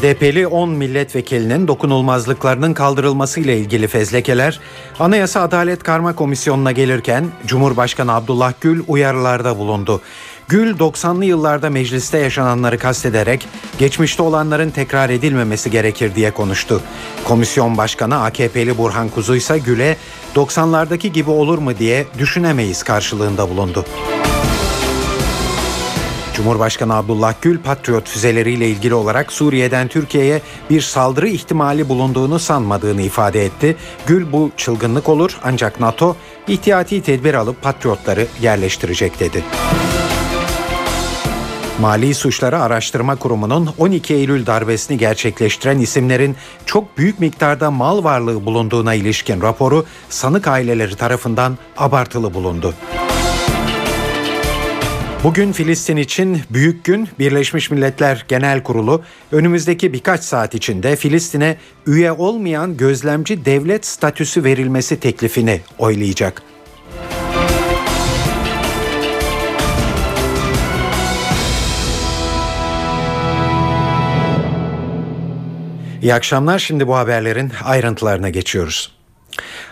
HDP'li 10 milletvekilinin dokunulmazlıklarının kaldırılması ile ilgili fezlekeler Anayasa Adalet Karma Komisyonu'na gelirken Cumhurbaşkanı Abdullah Gül uyarılarda bulundu. Gül 90'lı yıllarda mecliste yaşananları kastederek geçmişte olanların tekrar edilmemesi gerekir diye konuştu. Komisyon Başkanı AKP'li Burhan Kuzu ise Gül'e 90'lardaki gibi olur mu diye düşünemeyiz karşılığında bulundu. Cumhurbaşkanı Abdullah Gül Patriot füzeleriyle ilgili olarak Suriye'den Türkiye'ye bir saldırı ihtimali bulunduğunu sanmadığını ifade etti. Gül bu çılgınlık olur ancak NATO ihtiyati tedbir alıp Patriotları yerleştirecek dedi. Mali Suçları Araştırma Kurumu'nun 12 Eylül darbesini gerçekleştiren isimlerin çok büyük miktarda mal varlığı bulunduğuna ilişkin raporu sanık aileleri tarafından abartılı bulundu. Bugün Filistin için büyük gün Birleşmiş Milletler Genel Kurulu önümüzdeki birkaç saat içinde Filistin'e üye olmayan gözlemci devlet statüsü verilmesi teklifini oylayacak. İyi akşamlar. Şimdi bu haberlerin ayrıntılarına geçiyoruz.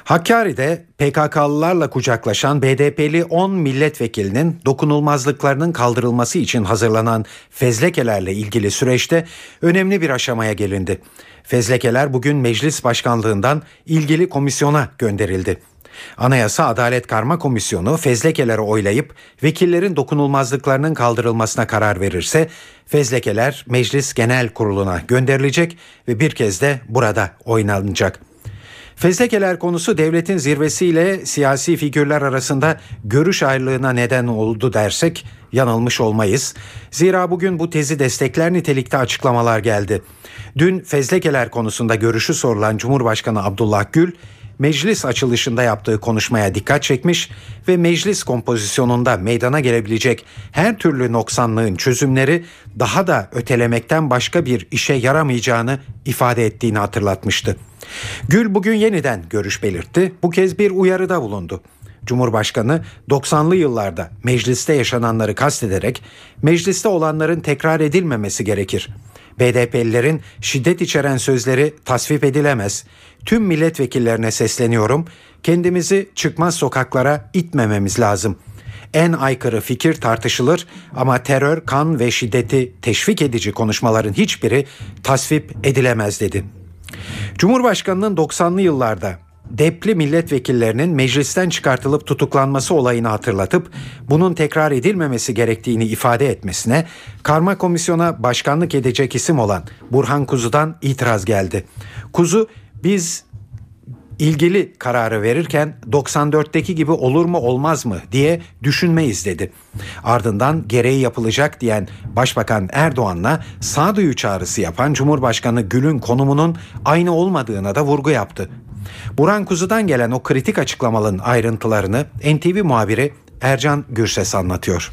Hakkari'de PKK'lılarla kucaklaşan BDP'li 10 milletvekilinin dokunulmazlıklarının kaldırılması için hazırlanan fezlekelerle ilgili süreçte önemli bir aşamaya gelindi. Fezlekeler bugün meclis başkanlığından ilgili komisyona gönderildi. Anayasa Adalet Karma Komisyonu fezlekeleri oylayıp vekillerin dokunulmazlıklarının kaldırılmasına karar verirse fezlekeler Meclis Genel Kurulu'na gönderilecek ve bir kez de burada oynanacak. Fezlekeler konusu devletin zirvesiyle siyasi figürler arasında görüş ayrılığına neden oldu dersek yanılmış olmayız. Zira bugün bu tezi destekler nitelikte açıklamalar geldi. Dün fezlekeler konusunda görüşü sorulan Cumhurbaşkanı Abdullah Gül, meclis açılışında yaptığı konuşmaya dikkat çekmiş ve meclis kompozisyonunda meydana gelebilecek her türlü noksanlığın çözümleri daha da ötelemekten başka bir işe yaramayacağını ifade ettiğini hatırlatmıştı. Gül bugün yeniden görüş belirtti. Bu kez bir uyarıda bulundu. Cumhurbaşkanı 90'lı yıllarda mecliste yaşananları kastederek mecliste olanların tekrar edilmemesi gerekir. BDP'lilerin şiddet içeren sözleri tasvip edilemez. Tüm milletvekillerine sesleniyorum. Kendimizi çıkmaz sokaklara itmememiz lazım. En aykırı fikir tartışılır ama terör, kan ve şiddeti teşvik edici konuşmaların hiçbiri tasvip edilemez dedi. Cumhurbaşkanının 90'lı yıllarda depli milletvekillerinin meclisten çıkartılıp tutuklanması olayını hatırlatıp bunun tekrar edilmemesi gerektiğini ifade etmesine karma komisyona başkanlık edecek isim olan Burhan Kuzu'dan itiraz geldi. Kuzu biz ilgili kararı verirken 94'teki gibi olur mu olmaz mı diye düşünmeyiz dedi. Ardından gereği yapılacak diyen Başbakan Erdoğan'la sağduyu çağrısı yapan Cumhurbaşkanı Gül'ün konumunun aynı olmadığına da vurgu yaptı. Buran Kuzu'dan gelen o kritik açıklamaların ayrıntılarını NTV muhabiri Ercan Gürses anlatıyor.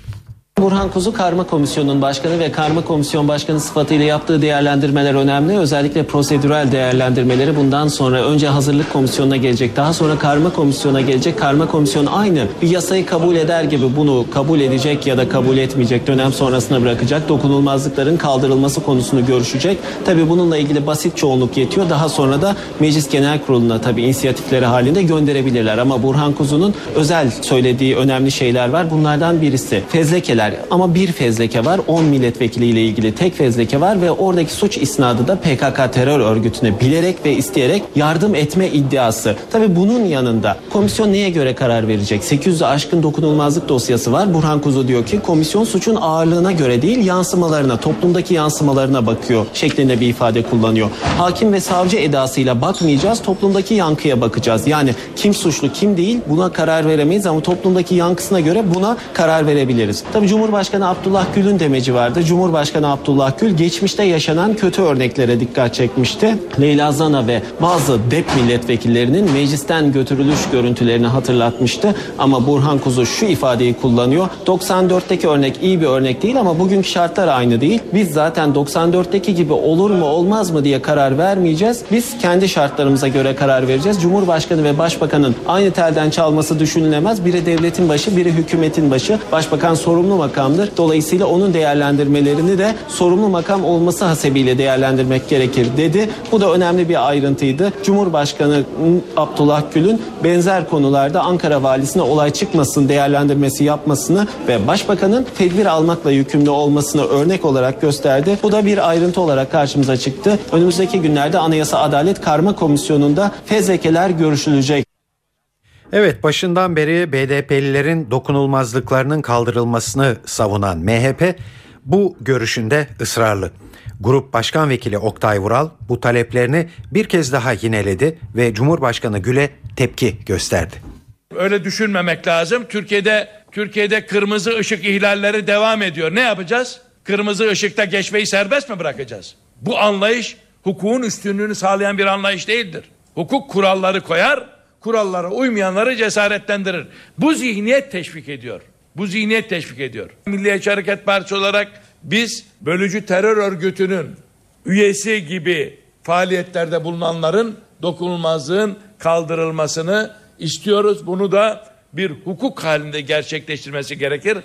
Burhan Kuzu Karma Komisyonu'nun başkanı ve Karma Komisyon Başkanı sıfatıyla yaptığı değerlendirmeler önemli. Özellikle prosedürel değerlendirmeleri bundan sonra önce hazırlık komisyonuna gelecek, daha sonra Karma Komisyonu'na gelecek. Karma Komisyon aynı bir yasayı kabul eder gibi bunu kabul edecek ya da kabul etmeyecek dönem sonrasına bırakacak. Dokunulmazlıkların kaldırılması konusunu görüşecek. Tabi bununla ilgili basit çoğunluk yetiyor. Daha sonra da Meclis Genel Kurulu'na tabi inisiyatifleri halinde gönderebilirler. Ama Burhan Kuzu'nun özel söylediği önemli şeyler var. Bunlardan birisi fezlekeler fezlekeler ama bir fezleke var 10 milletvekili ile ilgili tek fezleke var ve oradaki suç isnadı da PKK terör örgütüne bilerek ve isteyerek yardım etme iddiası. Tabi bunun yanında komisyon neye göre karar verecek? 800'e aşkın dokunulmazlık dosyası var. Burhan Kuzu diyor ki komisyon suçun ağırlığına göre değil yansımalarına, toplumdaki yansımalarına bakıyor şeklinde bir ifade kullanıyor. Hakim ve savcı edasıyla bakmayacağız, toplumdaki yankıya bakacağız. Yani kim suçlu kim değil buna karar veremeyiz ama toplumdaki yankısına göre buna karar verebiliriz. Tabii Cumhurbaşkanı Abdullah Gül'ün demeci vardı. Cumhurbaşkanı Abdullah Gül geçmişte yaşanan kötü örneklere dikkat çekmişti. Leyla Zana ve bazı DEP milletvekillerinin meclisten götürülüş görüntülerini hatırlatmıştı. Ama Burhan Kuzu şu ifadeyi kullanıyor. 94'teki örnek iyi bir örnek değil ama bugünkü şartlar aynı değil. Biz zaten 94'teki gibi olur mu olmaz mı diye karar vermeyeceğiz. Biz kendi şartlarımıza göre karar vereceğiz. Cumhurbaşkanı ve Başbakanın aynı telden çalması düşünülemez. Biri devletin başı, biri hükümetin başı. Başbakan sorumlu makamdır. Dolayısıyla onun değerlendirmelerini de sorumlu makam olması hasebiyle değerlendirmek gerekir dedi. Bu da önemli bir ayrıntıydı. Cumhurbaşkanı Abdullah Gül'ün benzer konularda Ankara valisine olay çıkmasın değerlendirmesi yapmasını ve Başbakanın tedbir almakla yükümlü olmasını örnek olarak gösterdi. Bu da bir ayrıntı olarak karşımıza çıktı. Önümüzdeki günlerde Anayasa Adalet Karma Komisyonu'nda fezlekeler görüşülecek. Evet başından beri BDP'lilerin dokunulmazlıklarının kaldırılmasını savunan MHP bu görüşünde ısrarlı. Grup Başkan Vekili Oktay Vural bu taleplerini bir kez daha yineledi ve Cumhurbaşkanı Gül'e tepki gösterdi. Öyle düşünmemek lazım. Türkiye'de Türkiye'de kırmızı ışık ihlalleri devam ediyor. Ne yapacağız? Kırmızı ışıkta geçmeyi serbest mi bırakacağız? Bu anlayış hukukun üstünlüğünü sağlayan bir anlayış değildir. Hukuk kuralları koyar, kurallara uymayanları cesaretlendirir. Bu zihniyet teşvik ediyor. Bu zihniyet teşvik ediyor. Milliyetçi Hareket Partisi olarak biz bölücü terör örgütünün üyesi gibi faaliyetlerde bulunanların dokunulmazlığın kaldırılmasını istiyoruz. Bunu da bir hukuk halinde gerçekleştirmesi gerekir.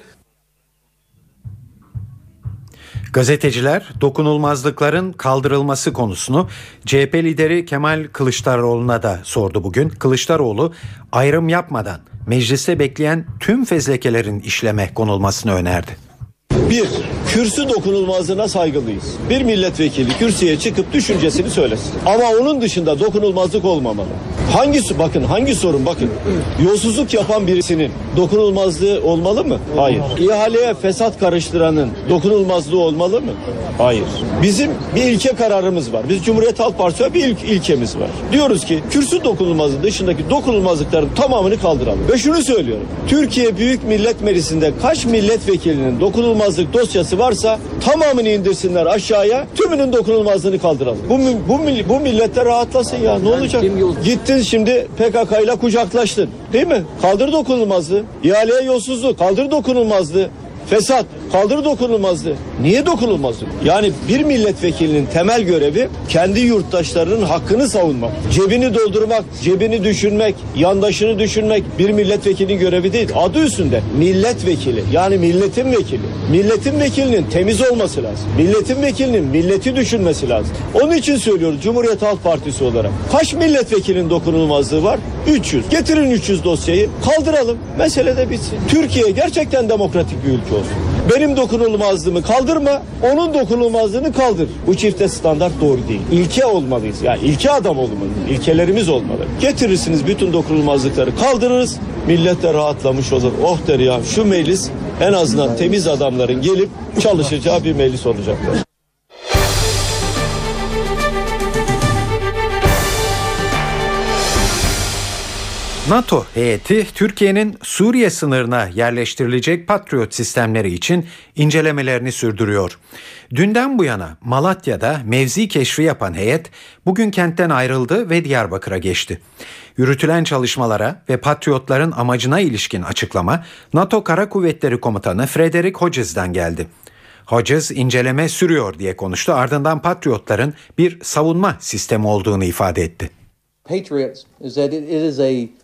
Gazeteciler dokunulmazlıkların kaldırılması konusunu CHP lideri Kemal Kılıçdaroğlu'na da sordu bugün. Kılıçdaroğlu ayrım yapmadan mecliste bekleyen tüm fezlekelerin işleme konulmasını önerdi. Bir, kürsü dokunulmazlığına saygılıyız. Bir milletvekili kürsüye çıkıp düşüncesini söylesin. Ama onun dışında dokunulmazlık olmamalı. Hangi bakın hangi sorun bakın. Yolsuzluk yapan birisinin dokunulmazlığı olmalı mı? Hayır. İhaleye fesat karıştıranın dokunulmazlığı olmalı mı? Hayır. Bizim bir ilke kararımız var. Biz Cumhuriyet Halk Partisi bir ilk ilkemiz var. Diyoruz ki kürsü dokunulmazlığı dışındaki dokunulmazlıkların tamamını kaldıralım. Ve şunu söylüyorum. Türkiye Büyük Millet Meclisi'nde kaç milletvekilinin dokunulmazlık dosyası varsa tamamını indirsinler aşağıya. Tümünün dokunulmazlığını kaldıralım. Bu bu bu millette rahatlasın ya. Ne olacak? Gittin şimdi PKK ile kucaklaştın. Değil mi? Kaldır dokunulmazlığı. İhaleye yolsuzluk. Kaldır dokunulmazlığı. Fesat, kaldır dokunulmazlığı. Niye dokunulmazlık? Yani bir milletvekilinin temel görevi kendi yurttaşlarının hakkını savunmak. Cebini doldurmak, cebini düşünmek, yandaşını düşünmek bir milletvekilinin görevi değil. Adı üstünde milletvekili yani milletin vekili. Milletin vekilinin temiz olması lazım. Milletin vekilinin milleti düşünmesi lazım. Onun için söylüyoruz Cumhuriyet Halk Partisi olarak. Kaç milletvekilinin dokunulmazlığı var? 300. Getirin 300 dosyayı kaldıralım. Mesele de bitsin. Türkiye gerçekten demokratik bir ülke olsun. Benim dokunulmazlığımı kaldırma, onun dokunulmazlığını kaldır. Bu çifte standart doğru değil. İlke olmalıyız. Yani ilke adam olmalıyız. İlkelerimiz olmalı. Getirirsiniz bütün dokunulmazlıkları kaldırırız. Millet de rahatlamış olur. Oh der ya şu meclis en azından temiz adamların gelip çalışacağı bir meclis olacaktır. NATO heyeti Türkiye'nin Suriye sınırına yerleştirilecek Patriot sistemleri için incelemelerini sürdürüyor. Dünden bu yana Malatya'da mevzi keşfi yapan heyet bugün kentten ayrıldı ve Diyarbakır'a geçti. Yürütülen çalışmalara ve Patriotların amacına ilişkin açıklama NATO Kara Kuvvetleri Komutanı Frederick Hodges'den geldi. Hodges inceleme sürüyor diye konuştu ardından Patriotların bir savunma sistemi olduğunu ifade etti.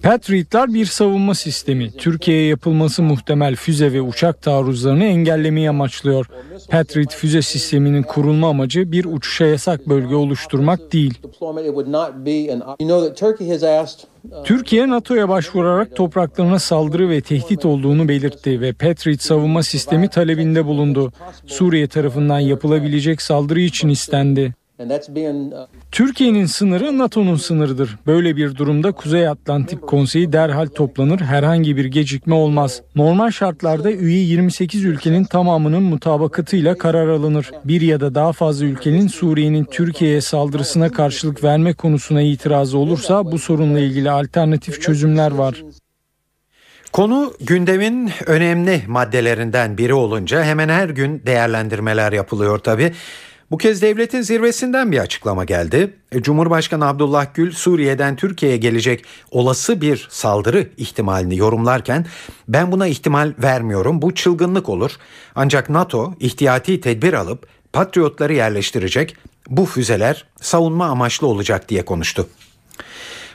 Patriotlar bir savunma sistemi. Türkiye'ye yapılması muhtemel füze ve uçak taarruzlarını engellemeyi amaçlıyor. Patriot füze sisteminin kurulma amacı bir uçuşa yasak bölge oluşturmak değil. Türkiye NATO'ya başvurarak topraklarına saldırı ve tehdit olduğunu belirtti ve Patriot savunma sistemi talebinde bulundu. Suriye tarafından yapılabilecek saldırı için istendi. Türkiye'nin sınırı NATO'nun sınırıdır. Böyle bir durumda Kuzey Atlantik Konseyi derhal toplanır. Herhangi bir gecikme olmaz. Normal şartlarda üye 28 ülkenin tamamının mutabakatıyla karar alınır. Bir ya da daha fazla ülkenin Suriye'nin Türkiye'ye saldırısına karşılık verme konusuna itirazı olursa bu sorunla ilgili alternatif çözümler var. Konu gündemin önemli maddelerinden biri olunca hemen her gün değerlendirmeler yapılıyor tabi. Bu kez devletin zirvesinden bir açıklama geldi. E, Cumhurbaşkanı Abdullah Gül Suriye'den Türkiye'ye gelecek olası bir saldırı ihtimalini yorumlarken ben buna ihtimal vermiyorum. Bu çılgınlık olur. Ancak NATO ihtiyati tedbir alıp patriotları yerleştirecek. Bu füzeler savunma amaçlı olacak diye konuştu.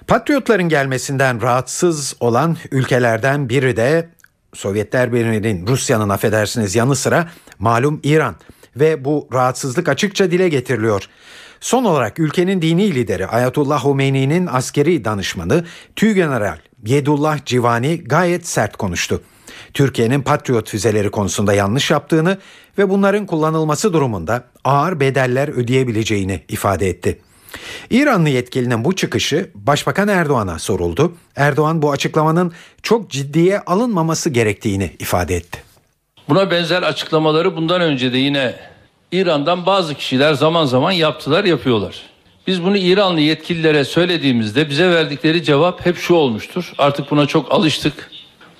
Patriotların gelmesinden rahatsız olan ülkelerden biri de Sovyetler Birliği'nin Rusya'nın affedersiniz yanı sıra malum İran ve bu rahatsızlık açıkça dile getiriliyor. Son olarak ülkenin dini lideri Ayatullah Homeyni'nin askeri danışmanı Tügeneral Yedullah Civani gayet sert konuştu. Türkiye'nin Patriot füzeleri konusunda yanlış yaptığını ve bunların kullanılması durumunda ağır bedeller ödeyebileceğini ifade etti. İranlı yetkilinin bu çıkışı Başbakan Erdoğan'a soruldu. Erdoğan bu açıklamanın çok ciddiye alınmaması gerektiğini ifade etti. Buna benzer açıklamaları bundan önce de yine İran'dan bazı kişiler zaman zaman yaptılar, yapıyorlar. Biz bunu İranlı yetkililere söylediğimizde bize verdikleri cevap hep şu olmuştur. Artık buna çok alıştık.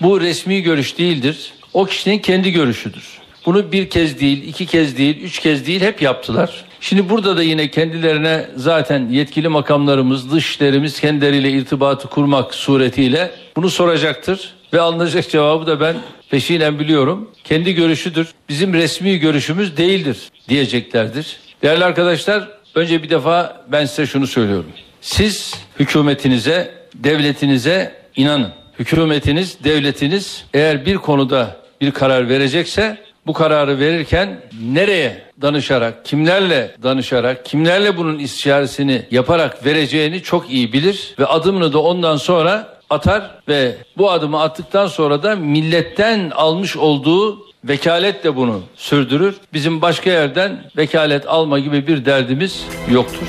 Bu resmi görüş değildir. O kişinin kendi görüşüdür. Bunu bir kez değil, iki kez değil, üç kez değil hep yaptılar. Şimdi burada da yine kendilerine zaten yetkili makamlarımız, dışlarımız kendileriyle irtibatı kurmak suretiyle bunu soracaktır. Ve alınacak cevabı da ben peşinen biliyorum. Kendi görüşüdür. Bizim resmi görüşümüz değildir diyeceklerdir. Değerli arkadaşlar önce bir defa ben size şunu söylüyorum. Siz hükümetinize, devletinize inanın. Hükümetiniz, devletiniz eğer bir konuda bir karar verecekse bu kararı verirken nereye danışarak, kimlerle danışarak, kimlerle bunun istişaresini yaparak vereceğini çok iyi bilir ve adımını da ondan sonra atar ve bu adımı attıktan sonra da milletten almış olduğu vekaletle bunu sürdürür. Bizim başka yerden vekalet alma gibi bir derdimiz yoktur.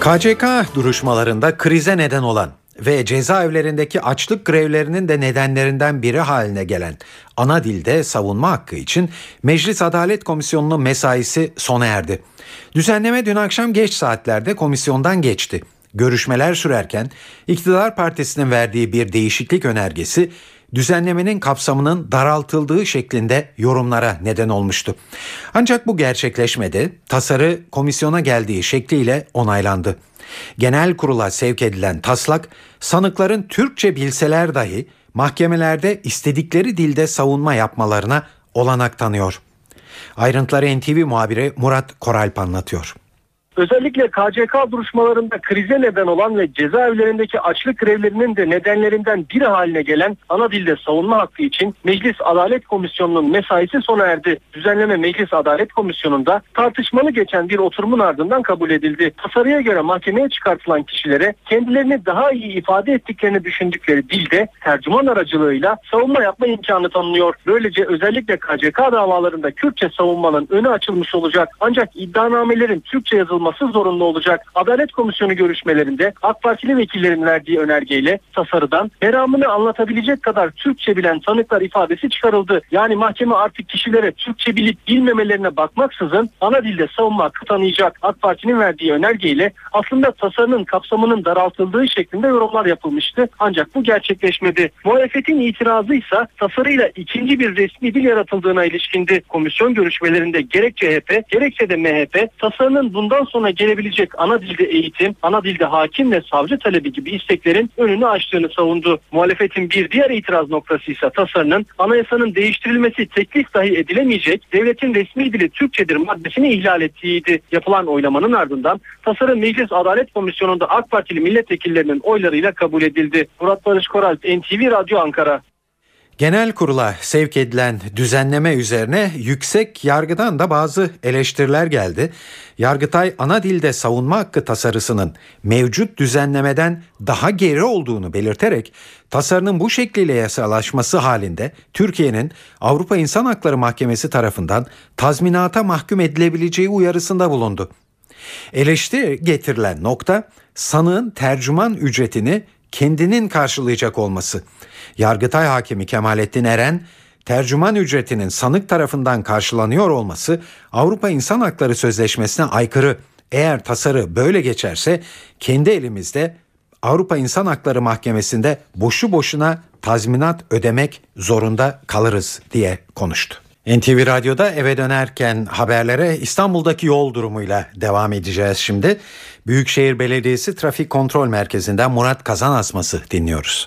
KCK duruşmalarında krize neden olan ve cezaevlerindeki açlık grevlerinin de nedenlerinden biri haline gelen ana dilde savunma hakkı için Meclis Adalet Komisyonu'nun mesaisi sona erdi. Düzenleme dün akşam geç saatlerde komisyondan geçti. Görüşmeler sürerken iktidar partisinin verdiği bir değişiklik önergesi düzenlemenin kapsamının daraltıldığı şeklinde yorumlara neden olmuştu. Ancak bu gerçekleşmedi. Tasarı komisyona geldiği şekliyle onaylandı. Genel kurula sevk edilen taslak sanıkların Türkçe bilseler dahi mahkemelerde istedikleri dilde savunma yapmalarına olanak tanıyor. Ayrıntıları NTV muhabiri Murat Koralp anlatıyor. Özellikle KCK duruşmalarında krize neden olan ve cezaevlerindeki açlık grevlerinin de nedenlerinden biri haline gelen ana dilde savunma hakkı için Meclis Adalet Komisyonu'nun mesaisi sona erdi. Düzenleme Meclis Adalet Komisyonu'nda tartışmalı geçen bir oturumun ardından kabul edildi. Tasarıya göre mahkemeye çıkartılan kişilere kendilerini daha iyi ifade ettiklerini düşündükleri dilde tercüman aracılığıyla savunma yapma imkanı tanınıyor. Böylece özellikle KCK davalarında Kürtçe savunmanın önü açılmış olacak. Ancak iddianamelerin Türkçe yazılması yapılması zorunlu olacak. Adalet Komisyonu görüşmelerinde AK Partili vekillerin verdiği önergeyle tasarıdan meramını anlatabilecek kadar Türkçe bilen tanıklar ifadesi çıkarıldı. Yani mahkeme artık kişilere Türkçe bilip bilmemelerine bakmaksızın ana dilde savunma hakkı tanıyacak. AK Parti'nin verdiği önergeyle aslında tasarının kapsamının daraltıldığı şeklinde yorumlar yapılmıştı. Ancak bu gerçekleşmedi. Muhalefetin itirazı ise tasarıyla ikinci bir resmi dil yaratıldığına ilişkindi. Komisyon görüşmelerinde gerek CHP gerekse de MHP tasarının bundan sonra gelebilecek ana dilde eğitim, ana dilde hakim ve savcı talebi gibi isteklerin önünü açtığını savundu. Muhalefetin bir diğer itiraz noktası ise tasarının anayasanın değiştirilmesi teklif dahi edilemeyecek devletin resmi dili Türkçedir maddesini ihlal ettiğiydi. Yapılan oylamanın ardından tasarı Meclis Adalet Komisyonu'nda AK Partili milletvekillerinin oylarıyla kabul edildi. Murat Barış Koral, NTV Radyo Ankara. Genel kurula sevk edilen düzenleme üzerine yüksek yargıdan da bazı eleştiriler geldi. Yargıtay ana dilde savunma hakkı tasarısının mevcut düzenlemeden daha geri olduğunu belirterek tasarının bu şekliyle yasalaşması halinde Türkiye'nin Avrupa İnsan Hakları Mahkemesi tarafından tazminata mahkum edilebileceği uyarısında bulundu. Eleştiri getirilen nokta sanığın tercüman ücretini kendinin karşılayacak olması. Yargıtay Hakimi Kemalettin Eren, tercüman ücretinin sanık tarafından karşılanıyor olması Avrupa İnsan Hakları Sözleşmesi'ne aykırı. Eğer tasarı böyle geçerse kendi elimizde Avrupa İnsan Hakları Mahkemesi'nde boşu boşuna tazminat ödemek zorunda kalırız diye konuştu. NTV Radyo'da eve dönerken haberlere İstanbul'daki yol durumuyla devam edeceğiz şimdi. Büyükşehir Belediyesi Trafik Kontrol Merkezi'nden Murat Kazan Asması dinliyoruz.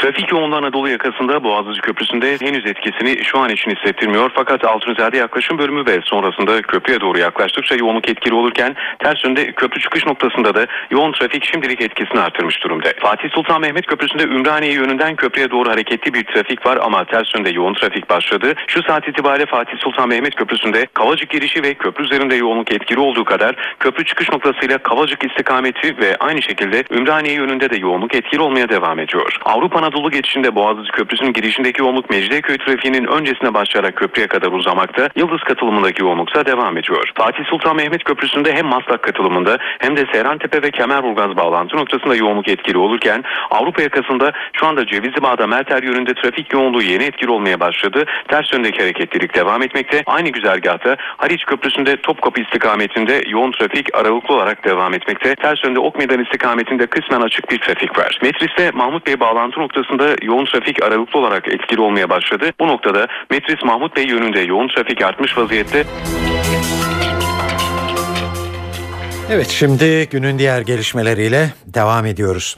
Trafik yoğunluğu Anadolu yakasında Boğaziçi Köprüsü'nde henüz etkisini şu an için hissettirmiyor. Fakat Altunizade yaklaşım bölümü ve sonrasında köprüye doğru yaklaştıkça yoğunluk etkili olurken ters yönde köprü çıkış noktasında da yoğun trafik şimdilik etkisini artırmış durumda. Fatih Sultan Mehmet Köprüsü'nde Ümraniye yönünden köprüye doğru hareketli bir trafik var ama ters yönde yoğun trafik başladı. Şu saat itibariyle Fatih Sultan Mehmet Köprüsü'nde Kavacık girişi ve köprü üzerinde yoğunluk etkili olduğu kadar köprü çıkış noktasıyla Kavacık istikameti ve aynı şekilde Ümraniye yönünde de yoğunluk etkili olmaya devam ediyor. Avrupa Anadolu geçişinde Boğaziçi Köprüsü'nün girişindeki yoğunluk Mecidiyeköy trafiğinin öncesine başlayarak köprüye kadar uzamakta. Yıldız katılımındaki yoğunluksa devam ediyor. Fatih Sultan Mehmet Köprüsü'nde hem Maslak katılımında hem de Seyrantepe ve Kemerburgaz bağlantı noktasında yoğunluk etkili olurken Avrupa yakasında şu anda Cevizli Bağ'da Melter yönünde trafik yoğunluğu yeni etkili olmaya başladı. Ters yöndeki hareketlilik devam etmekte. Aynı güzergahta Haliç Köprüsü'nde Topkapı istikametinde yoğun trafik aralıklı olarak devam etmekte. Ters yönde Ok Meydan istikametinde kısmen açık bir trafik var. Metris'te Mahmut Bey bağlantı noktasında yoğun trafik aralıklı olarak etkili olmaya başladı. Bu noktada Metris Mahmut Bey yönünde yoğun trafik artmış vaziyette. Evet şimdi günün diğer gelişmeleriyle devam ediyoruz.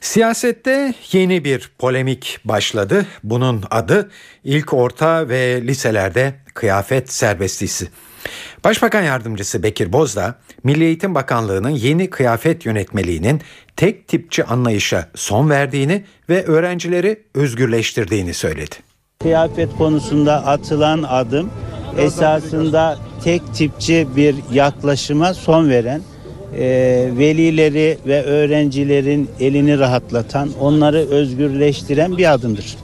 Siyasette yeni bir polemik başladı. Bunun adı ilk orta ve liselerde kıyafet serbestisi. Başbakan Yardımcısı Bekir Bozdağ, Milli Eğitim Bakanlığı'nın yeni kıyafet yönetmeliğinin tek tipçi anlayışa son verdiğini ve öğrencileri özgürleştirdiğini söyledi. Kıyafet konusunda atılan adım esasında tek tipçi bir yaklaşıma son veren, e, velileri ve öğrencilerin elini rahatlatan, onları özgürleştiren bir adımdır.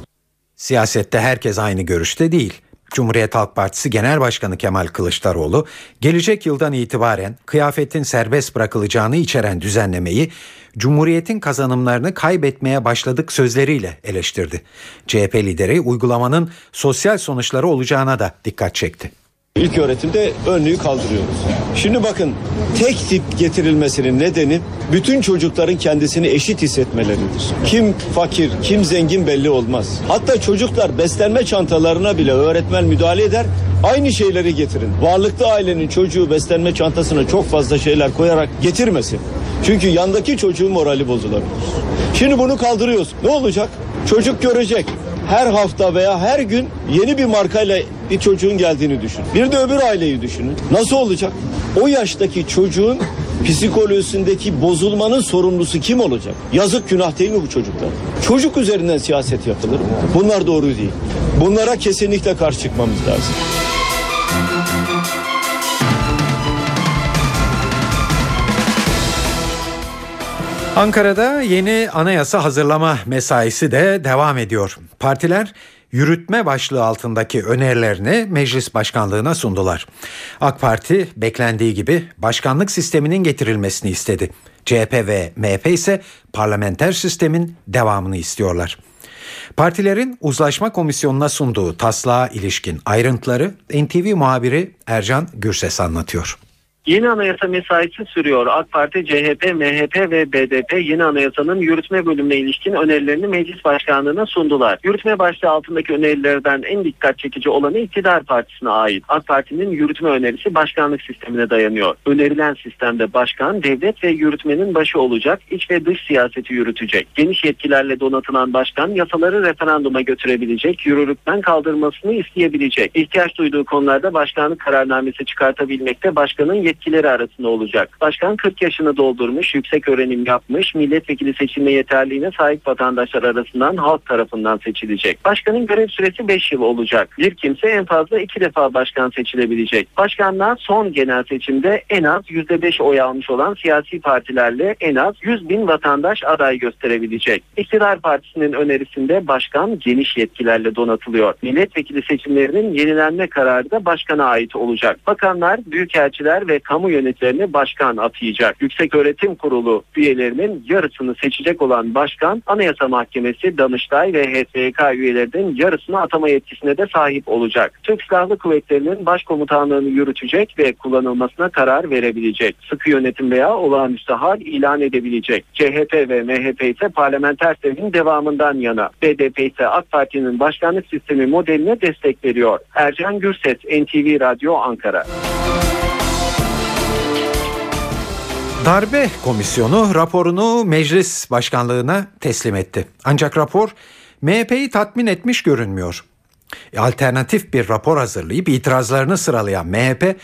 Siyasette herkes aynı görüşte değil. Cumhuriyet Halk Partisi Genel Başkanı Kemal Kılıçdaroğlu gelecek yıldan itibaren kıyafetin serbest bırakılacağını içeren düzenlemeyi Cumhuriyet'in kazanımlarını kaybetmeye başladık sözleriyle eleştirdi. CHP lideri uygulamanın sosyal sonuçları olacağına da dikkat çekti. İlk öğretimde önlüğü kaldırıyoruz. Şimdi bakın tek tip getirilmesinin nedeni bütün çocukların kendisini eşit hissetmeleridir. Kim fakir, kim zengin belli olmaz. Hatta çocuklar beslenme çantalarına bile öğretmen müdahale eder. Aynı şeyleri getirin. Varlıklı ailenin çocuğu beslenme çantasına çok fazla şeyler koyarak getirmesin. Çünkü yandaki çocuğun morali bozulabilir. Şimdi bunu kaldırıyoruz. Ne olacak? Çocuk görecek her hafta veya her gün yeni bir markayla bir çocuğun geldiğini düşün. Bir de öbür aileyi düşünün. Nasıl olacak? O yaştaki çocuğun psikolojisindeki bozulmanın sorumlusu kim olacak? Yazık günah değil mi bu çocuklar? Çocuk üzerinden siyaset yapılır? Bunlar doğru değil. Bunlara kesinlikle karşı çıkmamız lazım. Ankara'da yeni anayasa hazırlama mesaisi de devam ediyor. Partiler yürütme başlığı altındaki önerilerini meclis başkanlığına sundular. AK Parti beklendiği gibi başkanlık sisteminin getirilmesini istedi. CHP ve MHP ise parlamenter sistemin devamını istiyorlar. Partilerin uzlaşma komisyonuna sunduğu taslağa ilişkin ayrıntıları NTV muhabiri Ercan Gürses anlatıyor. Yeni anayasa mesaisi sürüyor. AK Parti, CHP, MHP ve BDP yeni anayasanın yürütme bölümüne ilişkin önerilerini meclis başkanlığına sundular. Yürütme başlığı altındaki önerilerden en dikkat çekici olanı iktidar partisine ait. AK Parti'nin yürütme önerisi başkanlık sistemine dayanıyor. Önerilen sistemde başkan, devlet ve yürütmenin başı olacak, iç ve dış siyaseti yürütecek. Geniş yetkilerle donatılan başkan yasaları referanduma götürebilecek, yürürlükten kaldırmasını isteyebilecek. İhtiyaç duyduğu konularda başkanlık kararnamesi çıkartabilmekte başkanın yetkileri arasında olacak. Başkan 40 yaşını doldurmuş, yüksek öğrenim yapmış, milletvekili seçilme yeterliğine sahip vatandaşlar arasından halk tarafından seçilecek. Başkanın görev süresi 5 yıl olacak. Bir kimse en fazla 2 defa başkan seçilebilecek. Başkanlar son genel seçimde en az %5 oy almış olan siyasi partilerle en az 100 bin vatandaş aday gösterebilecek. İktidar Partisi'nin önerisinde başkan geniş yetkilerle donatılıyor. Milletvekili seçimlerinin yenilenme kararı da başkana ait olacak. Bakanlar, büyükelçiler ve kamu yöneticilerini başkan atayacak. Yüksek Öğretim Kurulu üyelerinin yarısını seçecek olan başkan Anayasa Mahkemesi, Danıştay ve HSYK üyelerinin yarısını atama yetkisine de sahip olacak. Türk Silahlı Kuvvetleri'nin başkomutanlığını yürütecek ve kullanılmasına karar verebilecek. Sıkı yönetim veya olağanüstü hal ilan edebilecek. CHP ve MHP ise parlamenter sistemin devamından yana. BDP ise AK Parti'nin başkanlık sistemi modeline destek veriyor. Ercan Gürses, NTV Radyo Ankara. Darbe Komisyonu raporunu meclis başkanlığına teslim etti. Ancak rapor MHP'yi tatmin etmiş görünmüyor. Alternatif bir rapor hazırlayıp itirazlarını sıralayan MHP,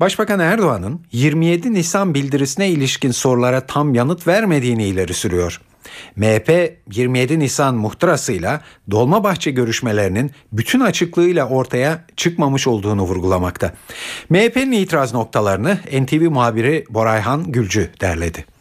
Başbakan Erdoğan'ın 27 Nisan bildirisine ilişkin sorulara tam yanıt vermediğini ileri sürüyor. MHP 27 Nisan muhtırasıyla Dolmabahçe görüşmelerinin bütün açıklığıyla ortaya çıkmamış olduğunu vurgulamakta. MHP'nin itiraz noktalarını NTV muhabiri Borayhan Gülcü derledi.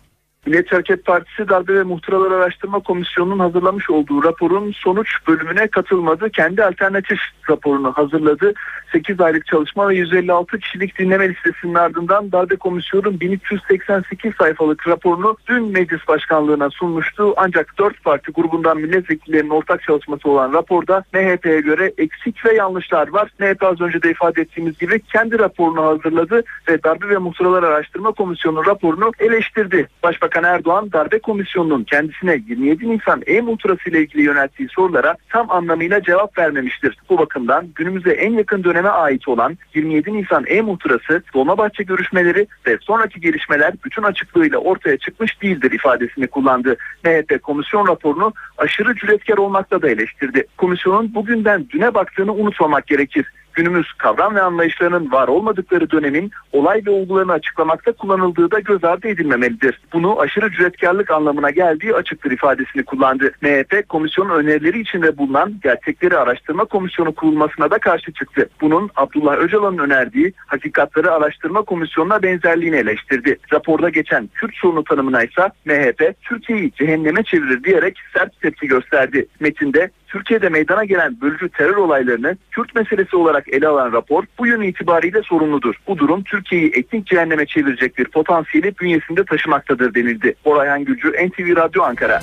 Milliyetçi Hareket Partisi Darbe ve Muhtıralar Araştırma Komisyonu'nun hazırlamış olduğu raporun sonuç bölümüne katılmadı. Kendi alternatif raporunu hazırladı. 8 aylık çalışma ve 156 kişilik dinleme listesinin ardından Darbe Komisyonu'nun 1388 sayfalık raporunu dün meclis başkanlığına sunmuştu. Ancak 4 parti grubundan milletvekillerinin ortak çalışması olan raporda MHP'ye göre eksik ve yanlışlar var. MHP az önce de ifade ettiğimiz gibi kendi raporunu hazırladı ve Darbe ve Muhtıralar Araştırma Komisyonu raporunu eleştirdi. Başbakan Erdoğan Darbe Komisyonu'nun kendisine 27 Nisan e-muhtırası ile ilgili yönelttiği sorulara tam anlamıyla cevap vermemiştir. Bu bakımdan günümüze en yakın döneme ait olan 27 Nisan e-muhtırası, Dolmabahçe görüşmeleri ve sonraki gelişmeler bütün açıklığıyla ortaya çıkmış değildir ifadesini kullandı. MHP komisyon raporunu aşırı cüretkar olmakta da eleştirdi. Komisyonun bugünden düne baktığını unutmamak gerekir günümüz kavram ve anlayışlarının var olmadıkları dönemin olay ve olgularını açıklamakta kullanıldığı da göz ardı edilmemelidir. Bunu aşırı cüretkarlık anlamına geldiği açıktır ifadesini kullandı. MHP komisyonun önerileri içinde bulunan gerçekleri araştırma komisyonu kurulmasına da karşı çıktı. Bunun Abdullah Öcalan'ın önerdiği hakikatleri araştırma komisyonuna benzerliğini eleştirdi. Raporda geçen Kürt sorunu tanımına ise MHP Türkiye'yi cehenneme çevirir diyerek sert tepki gösterdi. Metinde Türkiye'de meydana gelen bölücü terör olaylarını Kürt meselesi olarak ele alan rapor bu yön itibariyle sorumludur. Bu durum Türkiye'yi etnik cehenneme çevirecek bir potansiyeli bünyesinde taşımaktadır denildi. Orayhan Gülcü, NTV Radyo Ankara.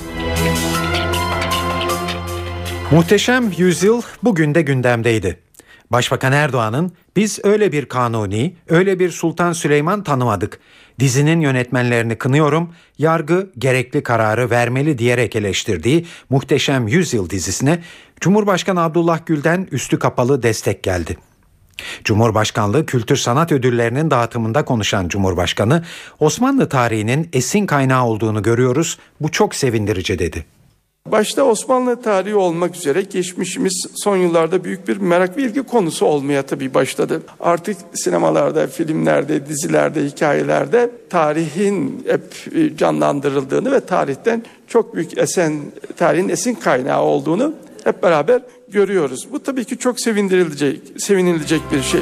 Muhteşem Yüzyıl bugün de gündemdeydi. Başbakan Erdoğan'ın biz öyle bir kanuni, öyle bir Sultan Süleyman tanımadık. Dizinin yönetmenlerini kınıyorum, yargı gerekli kararı vermeli diyerek eleştirdiği Muhteşem Yüzyıl dizisine Cumhurbaşkanı Abdullah Gül'den üstü kapalı destek geldi. Cumhurbaşkanlığı Kültür Sanat Ödülleri'nin dağıtımında konuşan Cumhurbaşkanı, Osmanlı tarihinin esin kaynağı olduğunu görüyoruz, bu çok sevindirici dedi. Başta Osmanlı tarihi olmak üzere geçmişimiz son yıllarda büyük bir merak ve ilgi konusu olmaya tabii başladı. Artık sinemalarda, filmlerde, dizilerde, hikayelerde tarihin hep canlandırıldığını ve tarihten çok büyük esen, tarihin esin kaynağı olduğunu hep beraber görüyoruz. Bu tabii ki çok sevindirilecek, sevinilecek bir şey.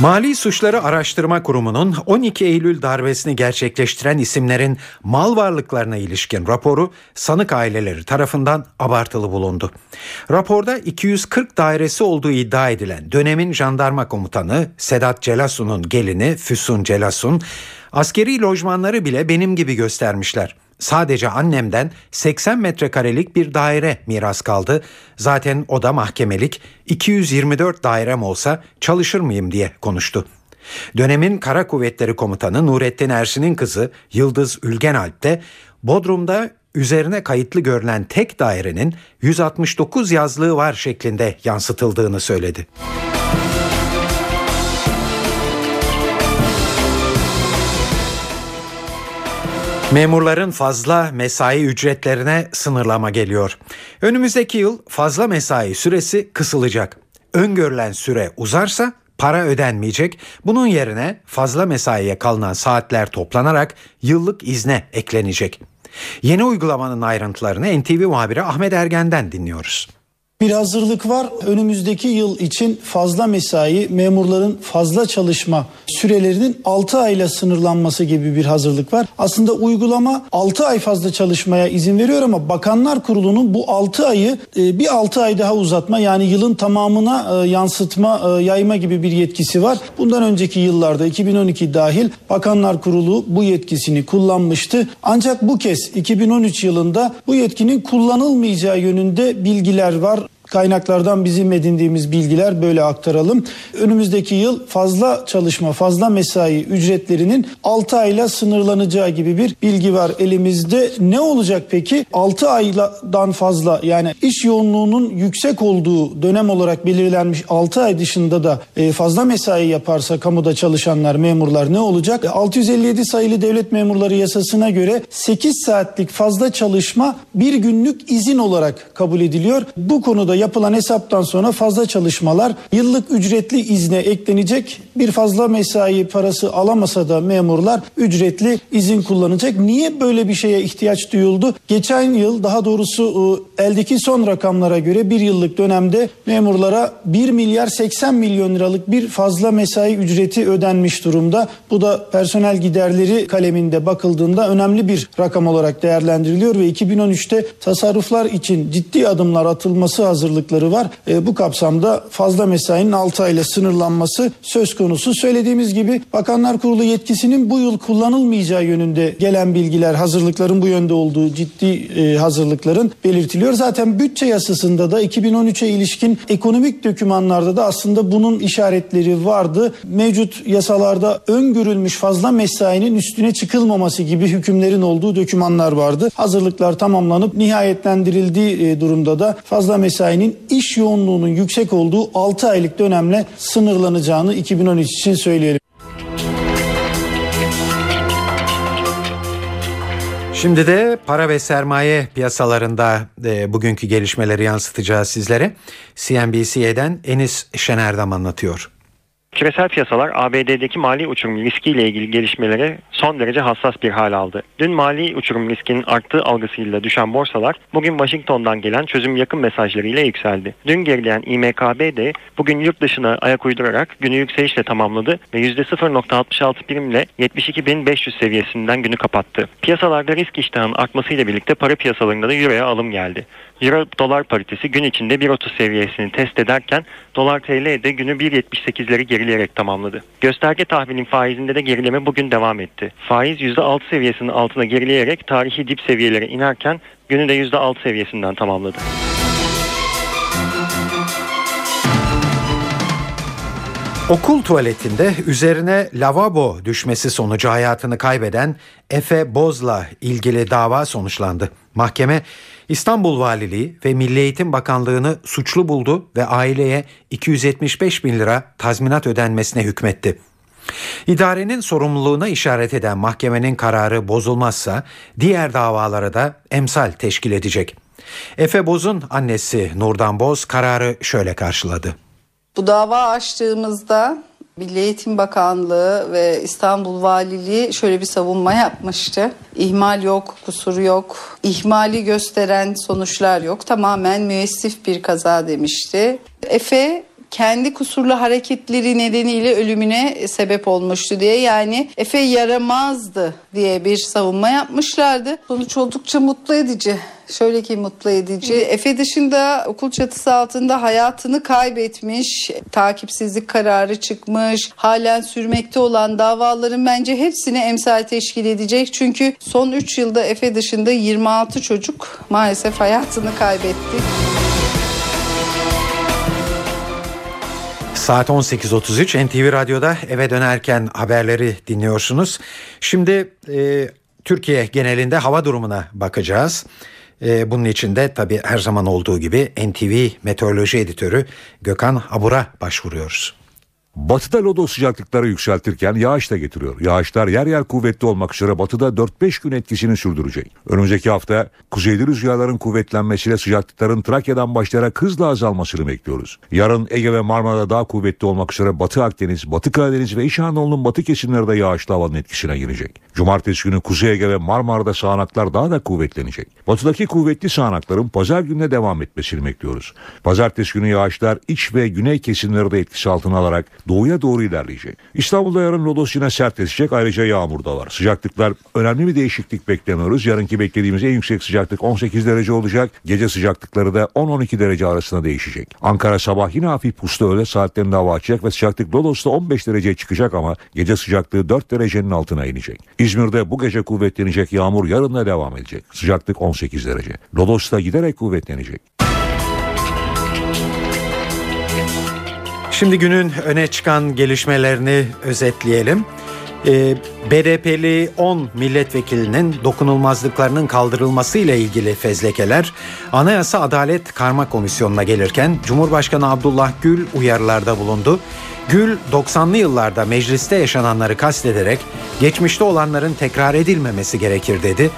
Mali Suçları Araştırma Kurumu'nun 12 Eylül darbesini gerçekleştiren isimlerin mal varlıklarına ilişkin raporu sanık aileleri tarafından abartılı bulundu. Raporda 240 dairesi olduğu iddia edilen dönemin jandarma komutanı Sedat Celasu'nun gelini Füsun Celasun, askeri lojmanları bile benim gibi göstermişler. Sadece annemden 80 metrekarelik bir daire miras kaldı. Zaten o da mahkemelik. 224 dairem olsa çalışır mıyım diye konuştu. Dönemin Kara Kuvvetleri Komutanı Nurettin Ersin'in kızı Yıldız Ülgenalp de Bodrum'da üzerine kayıtlı görülen tek dairenin 169 yazlığı var şeklinde yansıtıldığını söyledi. Memurların fazla mesai ücretlerine sınırlama geliyor. Önümüzdeki yıl fazla mesai süresi kısılacak. Öngörülen süre uzarsa para ödenmeyecek. Bunun yerine fazla mesaiye kalınan saatler toplanarak yıllık izne eklenecek. Yeni uygulamanın ayrıntılarını NTV muhabiri Ahmet Ergen'den dinliyoruz. Bir hazırlık var. Önümüzdeki yıl için fazla mesai, memurların fazla çalışma sürelerinin 6 ayla sınırlanması gibi bir hazırlık var. Aslında uygulama 6 ay fazla çalışmaya izin veriyor ama Bakanlar Kurulu'nun bu 6 ayı e, bir 6 ay daha uzatma yani yılın tamamına e, yansıtma, e, yayma gibi bir yetkisi var. Bundan önceki yıllarda 2012 dahil Bakanlar Kurulu bu yetkisini kullanmıştı. Ancak bu kez 2013 yılında bu yetkinin kullanılmayacağı yönünde bilgiler var. Kaynaklardan bizim edindiğimiz bilgiler böyle aktaralım. Önümüzdeki yıl fazla çalışma, fazla mesai ücretlerinin 6 ayla sınırlanacağı gibi bir bilgi var elimizde. Ne olacak peki? 6 aydan fazla yani iş yoğunluğunun yüksek olduğu dönem olarak belirlenmiş 6 ay dışında da e, fazla mesai yaparsa kamuda çalışanlar, memurlar ne olacak? 657 sayılı devlet memurları yasasına göre 8 saatlik fazla çalışma bir günlük izin olarak kabul ediliyor. Bu konuda yapılan hesaptan sonra fazla çalışmalar yıllık ücretli izne eklenecek. Bir fazla mesai parası alamasa da memurlar ücretli izin kullanacak. Niye böyle bir şeye ihtiyaç duyuldu? Geçen yıl daha doğrusu e, eldeki son rakamlara göre bir yıllık dönemde memurlara 1 milyar 80 milyon liralık bir fazla mesai ücreti ödenmiş durumda. Bu da personel giderleri kaleminde bakıldığında önemli bir rakam olarak değerlendiriliyor ve 2013'te tasarruflar için ciddi adımlar atılması hazır hazırlıkları var. E, bu kapsamda fazla mesainin 6 ayla sınırlanması söz konusu. Söylediğimiz gibi Bakanlar Kurulu yetkisinin bu yıl kullanılmayacağı yönünde gelen bilgiler, hazırlıkların bu yönde olduğu ciddi e, hazırlıkların belirtiliyor. Zaten bütçe yasasında da 2013'e ilişkin ekonomik dokümanlarda da aslında bunun işaretleri vardı. Mevcut yasalarda öngörülmüş fazla mesainin üstüne çıkılmaması gibi hükümlerin olduğu dokümanlar vardı. Hazırlıklar tamamlanıp nihayetlendirildiği e, durumda da fazla mesainin iş yoğunluğunun yüksek olduğu 6 aylık dönemle sınırlanacağını 2013 için söyleyelim. Şimdi de para ve sermaye piyasalarında e, bugünkü gelişmeleri yansıtacağız sizlere. CNBC'den Enis Şenerdam anlatıyor. Küresel piyasalar ABD'deki mali uçurum riskiyle ilgili gelişmelere son derece hassas bir hal aldı. Dün mali uçurum riskinin arttığı algısıyla düşen borsalar bugün Washington'dan gelen çözüm yakın mesajlarıyla yükseldi. Dün gerileyen İMKB de bugün yurt dışına ayak uydurarak günü yükselişle tamamladı ve %0.66 primle 72.500 seviyesinden günü kapattı. Piyasalarda risk iştahının artmasıyla birlikte para piyasalarında da Euro'ya alım geldi. Euro dolar paritesi gün içinde 1.30 seviyesini test ederken dolar TL de günü 1.78'leri gerileyerek tamamladı. Gösterge tahvilin faizinde de gerileme bugün devam etti. Faiz %6 seviyesinin altına gerileyerek tarihi dip seviyelere inerken günü de %6 seviyesinden tamamladı. Okul tuvaletinde üzerine lavabo düşmesi sonucu hayatını kaybeden Efe Boz'la ilgili dava sonuçlandı. Mahkeme İstanbul Valiliği ve Milli Eğitim Bakanlığı'nı suçlu buldu ve aileye 275 bin lira tazminat ödenmesine hükmetti. İdarenin sorumluluğuna işaret eden mahkemenin kararı bozulmazsa diğer davalara da emsal teşkil edecek. Efe Boz'un annesi Nurdan Boz kararı şöyle karşıladı. Bu dava açtığımızda Milli Eğitim Bakanlığı ve İstanbul Valiliği şöyle bir savunma yapmıştı. İhmal yok, kusur yok, ihmali gösteren sonuçlar yok. Tamamen müessif bir kaza demişti. Efe kendi kusurlu hareketleri nedeniyle ölümüne sebep olmuştu diye yani Efe yaramazdı diye bir savunma yapmışlardı. Sonuç oldukça mutlu edici. Şöyle ki mutlu edici. Efe dışında okul çatısı altında hayatını kaybetmiş, takipsizlik kararı çıkmış, halen sürmekte olan davaların bence hepsine emsal teşkil edecek. Çünkü son 3 yılda Efe dışında 26 çocuk maalesef hayatını kaybetti. Saat 18.33 NTV Radyo'da eve dönerken haberleri dinliyorsunuz. Şimdi e, Türkiye genelinde hava durumuna bakacağız. E, bunun için de tabii her zaman olduğu gibi NTV Meteoroloji Editörü Gökhan Abur'a başvuruyoruz. Batıda lodo sıcaklıkları yükseltirken yağış da getiriyor. Yağışlar yer yer kuvvetli olmak üzere batıda 4-5 gün etkisini sürdürecek. Önümüzdeki hafta kuzeyli rüzgarların kuvvetlenmesiyle sıcaklıkların Trakya'dan başlayarak hızla azalmasını bekliyoruz. Yarın Ege ve Marmara'da daha kuvvetli olmak üzere Batı Akdeniz, Batı Karadeniz ve İç Anadolu'nun batı kesimleri yağışlı havanın etkisine girecek. Cumartesi günü Kuzey Ege ve Marmara'da sağanaklar daha da kuvvetlenecek. Batıdaki kuvvetli sağanakların pazar gününe devam etmesini bekliyoruz. Pazartesi günü yağışlar iç ve güney kesimleri de etkisi altına alarak doğuya doğru ilerleyecek. İstanbul'da yarın lodos yine sert esecek ayrıca yağmur da var. Sıcaklıklar önemli bir değişiklik beklemiyoruz. Yarınki beklediğimiz en yüksek sıcaklık 18 derece olacak. Gece sıcaklıkları da 10-12 derece arasında değişecek. Ankara sabah yine hafif puslu öğle saatlerinde hava açacak ve sıcaklık Lodos'ta 15 dereceye çıkacak ama gece sıcaklığı 4 derecenin altına inecek. İzmir'de bu gece kuvvetlenecek yağmur yarın da devam edecek. Sıcaklık 18 derece. Lodos'ta giderek kuvvetlenecek. Şimdi günün öne çıkan gelişmelerini özetleyelim. Ee, BDP'li 10 milletvekilinin dokunulmazlıklarının kaldırılması ile ilgili fezlekeler Anayasa Adalet Karma Komisyonu'na gelirken Cumhurbaşkanı Abdullah Gül uyarılarda bulundu. Gül 90'lı yıllarda mecliste yaşananları kastederek geçmişte olanların tekrar edilmemesi gerekir dedi.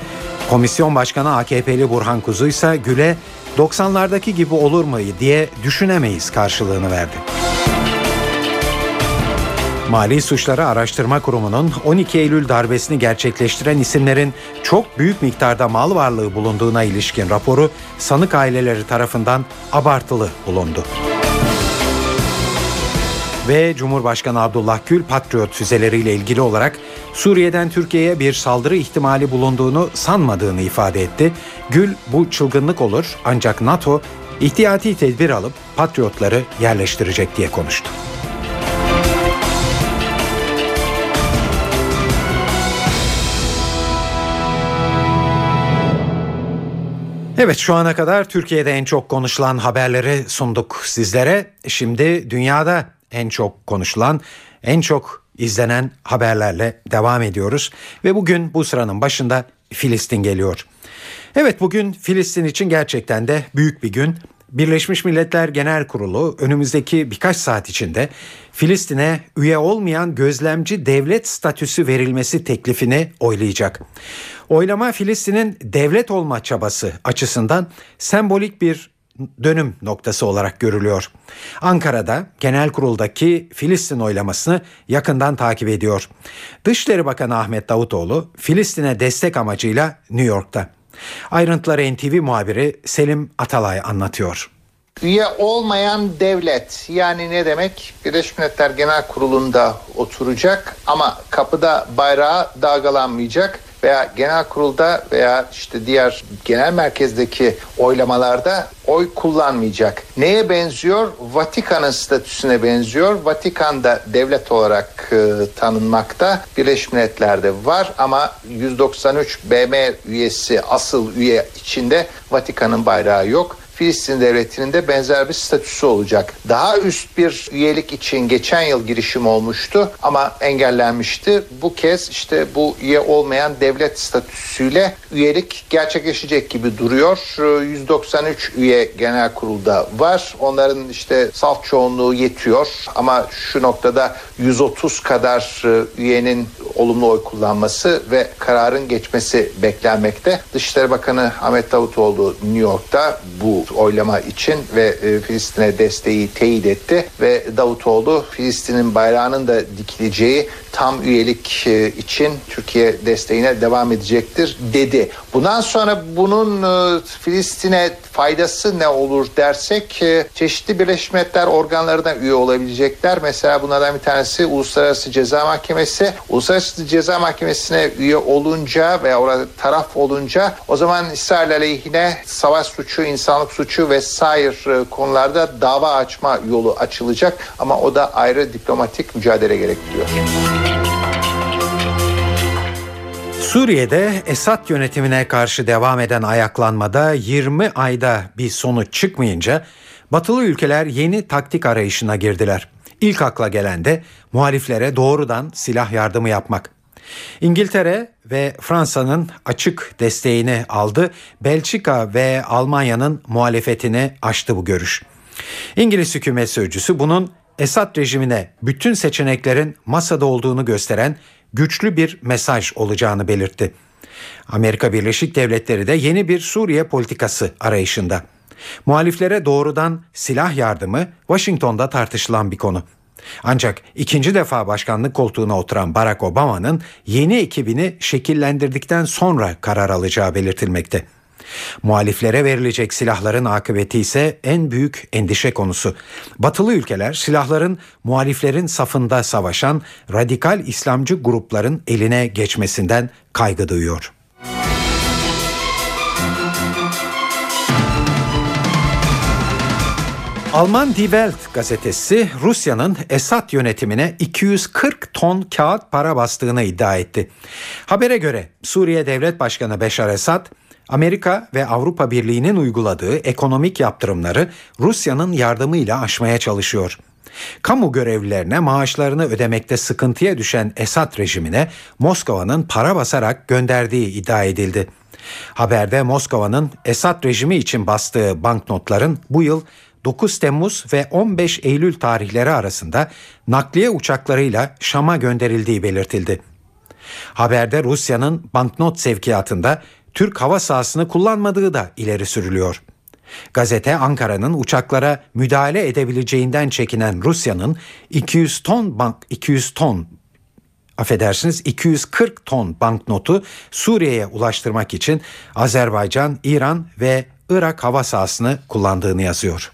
Komisyon Başkanı AKP'li Burhan Kuzu ise Gül'e 90'lardaki gibi olur mu diye düşünemeyiz karşılığını verdi. Mali Suçları Araştırma Kurumu'nun 12 Eylül darbesini gerçekleştiren isimlerin çok büyük miktarda mal varlığı bulunduğuna ilişkin raporu sanık aileleri tarafından abartılı bulundu. Ve Cumhurbaşkanı Abdullah Gül Patriot füzeleriyle ilgili olarak Suriye'den Türkiye'ye bir saldırı ihtimali bulunduğunu sanmadığını ifade etti. Gül bu çılgınlık olur ancak NATO ihtiyati tedbir alıp Patriotları yerleştirecek diye konuştu. Evet şu ana kadar Türkiye'de en çok konuşulan haberleri sunduk sizlere. Şimdi dünyada en çok konuşulan, en çok izlenen haberlerle devam ediyoruz. Ve bugün bu sıranın başında Filistin geliyor. Evet bugün Filistin için gerçekten de büyük bir gün. Birleşmiş Milletler Genel Kurulu önümüzdeki birkaç saat içinde Filistin'e üye olmayan gözlemci devlet statüsü verilmesi teklifini oylayacak. Oylama Filistin'in devlet olma çabası açısından sembolik bir dönüm noktası olarak görülüyor. Ankara'da genel kuruldaki Filistin oylamasını yakından takip ediyor. Dışişleri Bakanı Ahmet Davutoğlu Filistin'e destek amacıyla New York'ta. Ayrıntıları NTV muhabiri Selim Atalay anlatıyor. Üye olmayan devlet yani ne demek? Birleşmiş Milletler Genel Kurulu'nda oturacak ama kapıda bayrağı dalgalanmayacak veya genel kurulda veya işte diğer genel merkezdeki oylamalarda oy kullanmayacak. Neye benziyor? Vatikan'ın statüsüne benziyor. Vatikan'da devlet olarak e, tanınmakta. Birleşmiş Milletler'de var ama 193 BM üyesi asıl üye içinde Vatikan'ın bayrağı yok. Filistin devletinin de benzer bir statüsü olacak. Daha üst bir üyelik için geçen yıl girişim olmuştu ama engellenmişti. Bu kez işte bu üye olmayan devlet statüsüyle üyelik gerçekleşecek gibi duruyor. 193 üye genel kurulda var. Onların işte salt çoğunluğu yetiyor ama şu noktada 130 kadar e, üyenin olumlu oy kullanması ve kararın geçmesi beklenmekte. Dışişleri Bakanı Ahmet Davutoğlu New York'ta bu oylama için ve e, Filistin'e desteği teyit etti ve Davutoğlu Filistin'in bayrağının da dikileceği tam üyelik e, için Türkiye desteğine devam edecektir dedi. Bundan sonra bunun e, Filistin'e faydası ne olur dersek çeşitli Birleşmiş Milletler organlarına üye olabilecekler. Mesela bunlardan bir tanesi Uluslararası Ceza Mahkemesi. Uluslararası Ceza Mahkemesi'ne üye olunca veya orada taraf olunca o zaman İsrail aleyhine savaş suçu, insanlık suçu ve sair konularda dava açma yolu açılacak ama o da ayrı diplomatik mücadele gerektiriyor. Suriye'de Esad yönetimine karşı devam eden ayaklanmada 20 ayda bir sonuç çıkmayınca batılı ülkeler yeni taktik arayışına girdiler. İlk akla gelen de muhaliflere doğrudan silah yardımı yapmak. İngiltere ve Fransa'nın açık desteğini aldı. Belçika ve Almanya'nın muhalefetini aştı bu görüş. İngiliz hükümet sözcüsü bunun Esad rejimine bütün seçeneklerin masada olduğunu gösteren güçlü bir mesaj olacağını belirtti. Amerika Birleşik Devletleri de yeni bir Suriye politikası arayışında. Muhaliflere doğrudan silah yardımı Washington'da tartışılan bir konu. Ancak ikinci defa başkanlık koltuğuna oturan Barack Obama'nın yeni ekibini şekillendirdikten sonra karar alacağı belirtilmekte. Muhaliflere verilecek silahların akıbeti ise en büyük endişe konusu. Batılı ülkeler silahların muhaliflerin safında savaşan radikal İslamcı grupların eline geçmesinden kaygı duyuyor. Alman Die Welt gazetesi Rusya'nın Esad yönetimine 240 ton kağıt para bastığını iddia etti. Habere göre Suriye Devlet Başkanı Beşar Esad, Amerika ve Avrupa Birliği'nin uyguladığı ekonomik yaptırımları Rusya'nın yardımıyla aşmaya çalışıyor. Kamu görevlilerine maaşlarını ödemekte sıkıntıya düşen Esad rejimine Moskova'nın para basarak gönderdiği iddia edildi. Haberde Moskova'nın Esad rejimi için bastığı banknotların bu yıl 9 Temmuz ve 15 Eylül tarihleri arasında nakliye uçaklarıyla Şam'a gönderildiği belirtildi. Haberde Rusya'nın banknot sevkiyatında Türk hava sahasını kullanmadığı da ileri sürülüyor. Gazete Ankara'nın uçaklara müdahale edebileceğinden çekinen Rusya'nın 200 ton bank 200 ton affedersiniz 240 ton banknotu Suriye'ye ulaştırmak için Azerbaycan, İran ve Irak hava sahasını kullandığını yazıyor.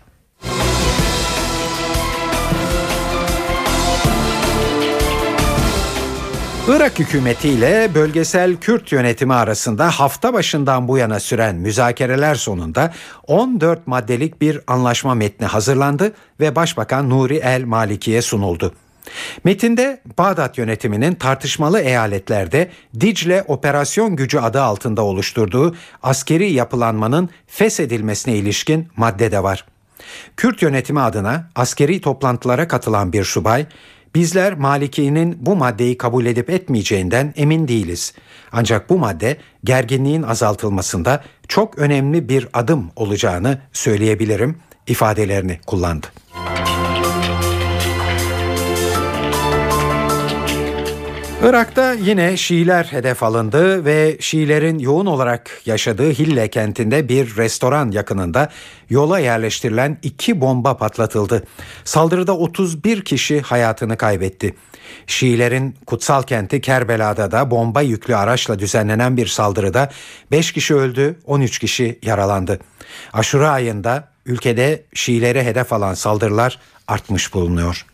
Irak hükümeti ile bölgesel Kürt yönetimi arasında hafta başından bu yana süren müzakereler sonunda 14 maddelik bir anlaşma metni hazırlandı ve Başbakan Nuri El Maliki'ye sunuldu. Metinde Bağdat yönetiminin tartışmalı eyaletlerde Dicle Operasyon Gücü adı altında oluşturduğu askeri yapılanmanın feshedilmesine ilişkin madde de var. Kürt yönetimi adına askeri toplantılara katılan bir subay, Bizler Maliki'nin bu maddeyi kabul edip etmeyeceğinden emin değiliz. Ancak bu madde gerginliğin azaltılmasında çok önemli bir adım olacağını söyleyebilirim ifadelerini kullandı. Irak'ta yine Şiiler hedef alındı ve Şiilerin yoğun olarak yaşadığı Hille kentinde bir restoran yakınında yola yerleştirilen iki bomba patlatıldı. Saldırıda 31 kişi hayatını kaybetti. Şiilerin kutsal kenti Kerbela'da da bomba yüklü araçla düzenlenen bir saldırıda 5 kişi öldü, 13 kişi yaralandı. Aşura ayında ülkede Şiilere hedef alan saldırılar artmış bulunuyor.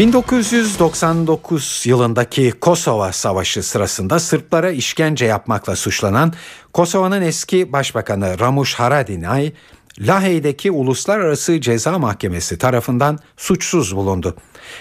1999 yılındaki Kosova Savaşı sırasında Sırplara işkence yapmakla suçlanan Kosova'nın eski başbakanı Ramush Haradinaj, Lahey'deki Uluslararası Ceza Mahkemesi tarafından suçsuz bulundu.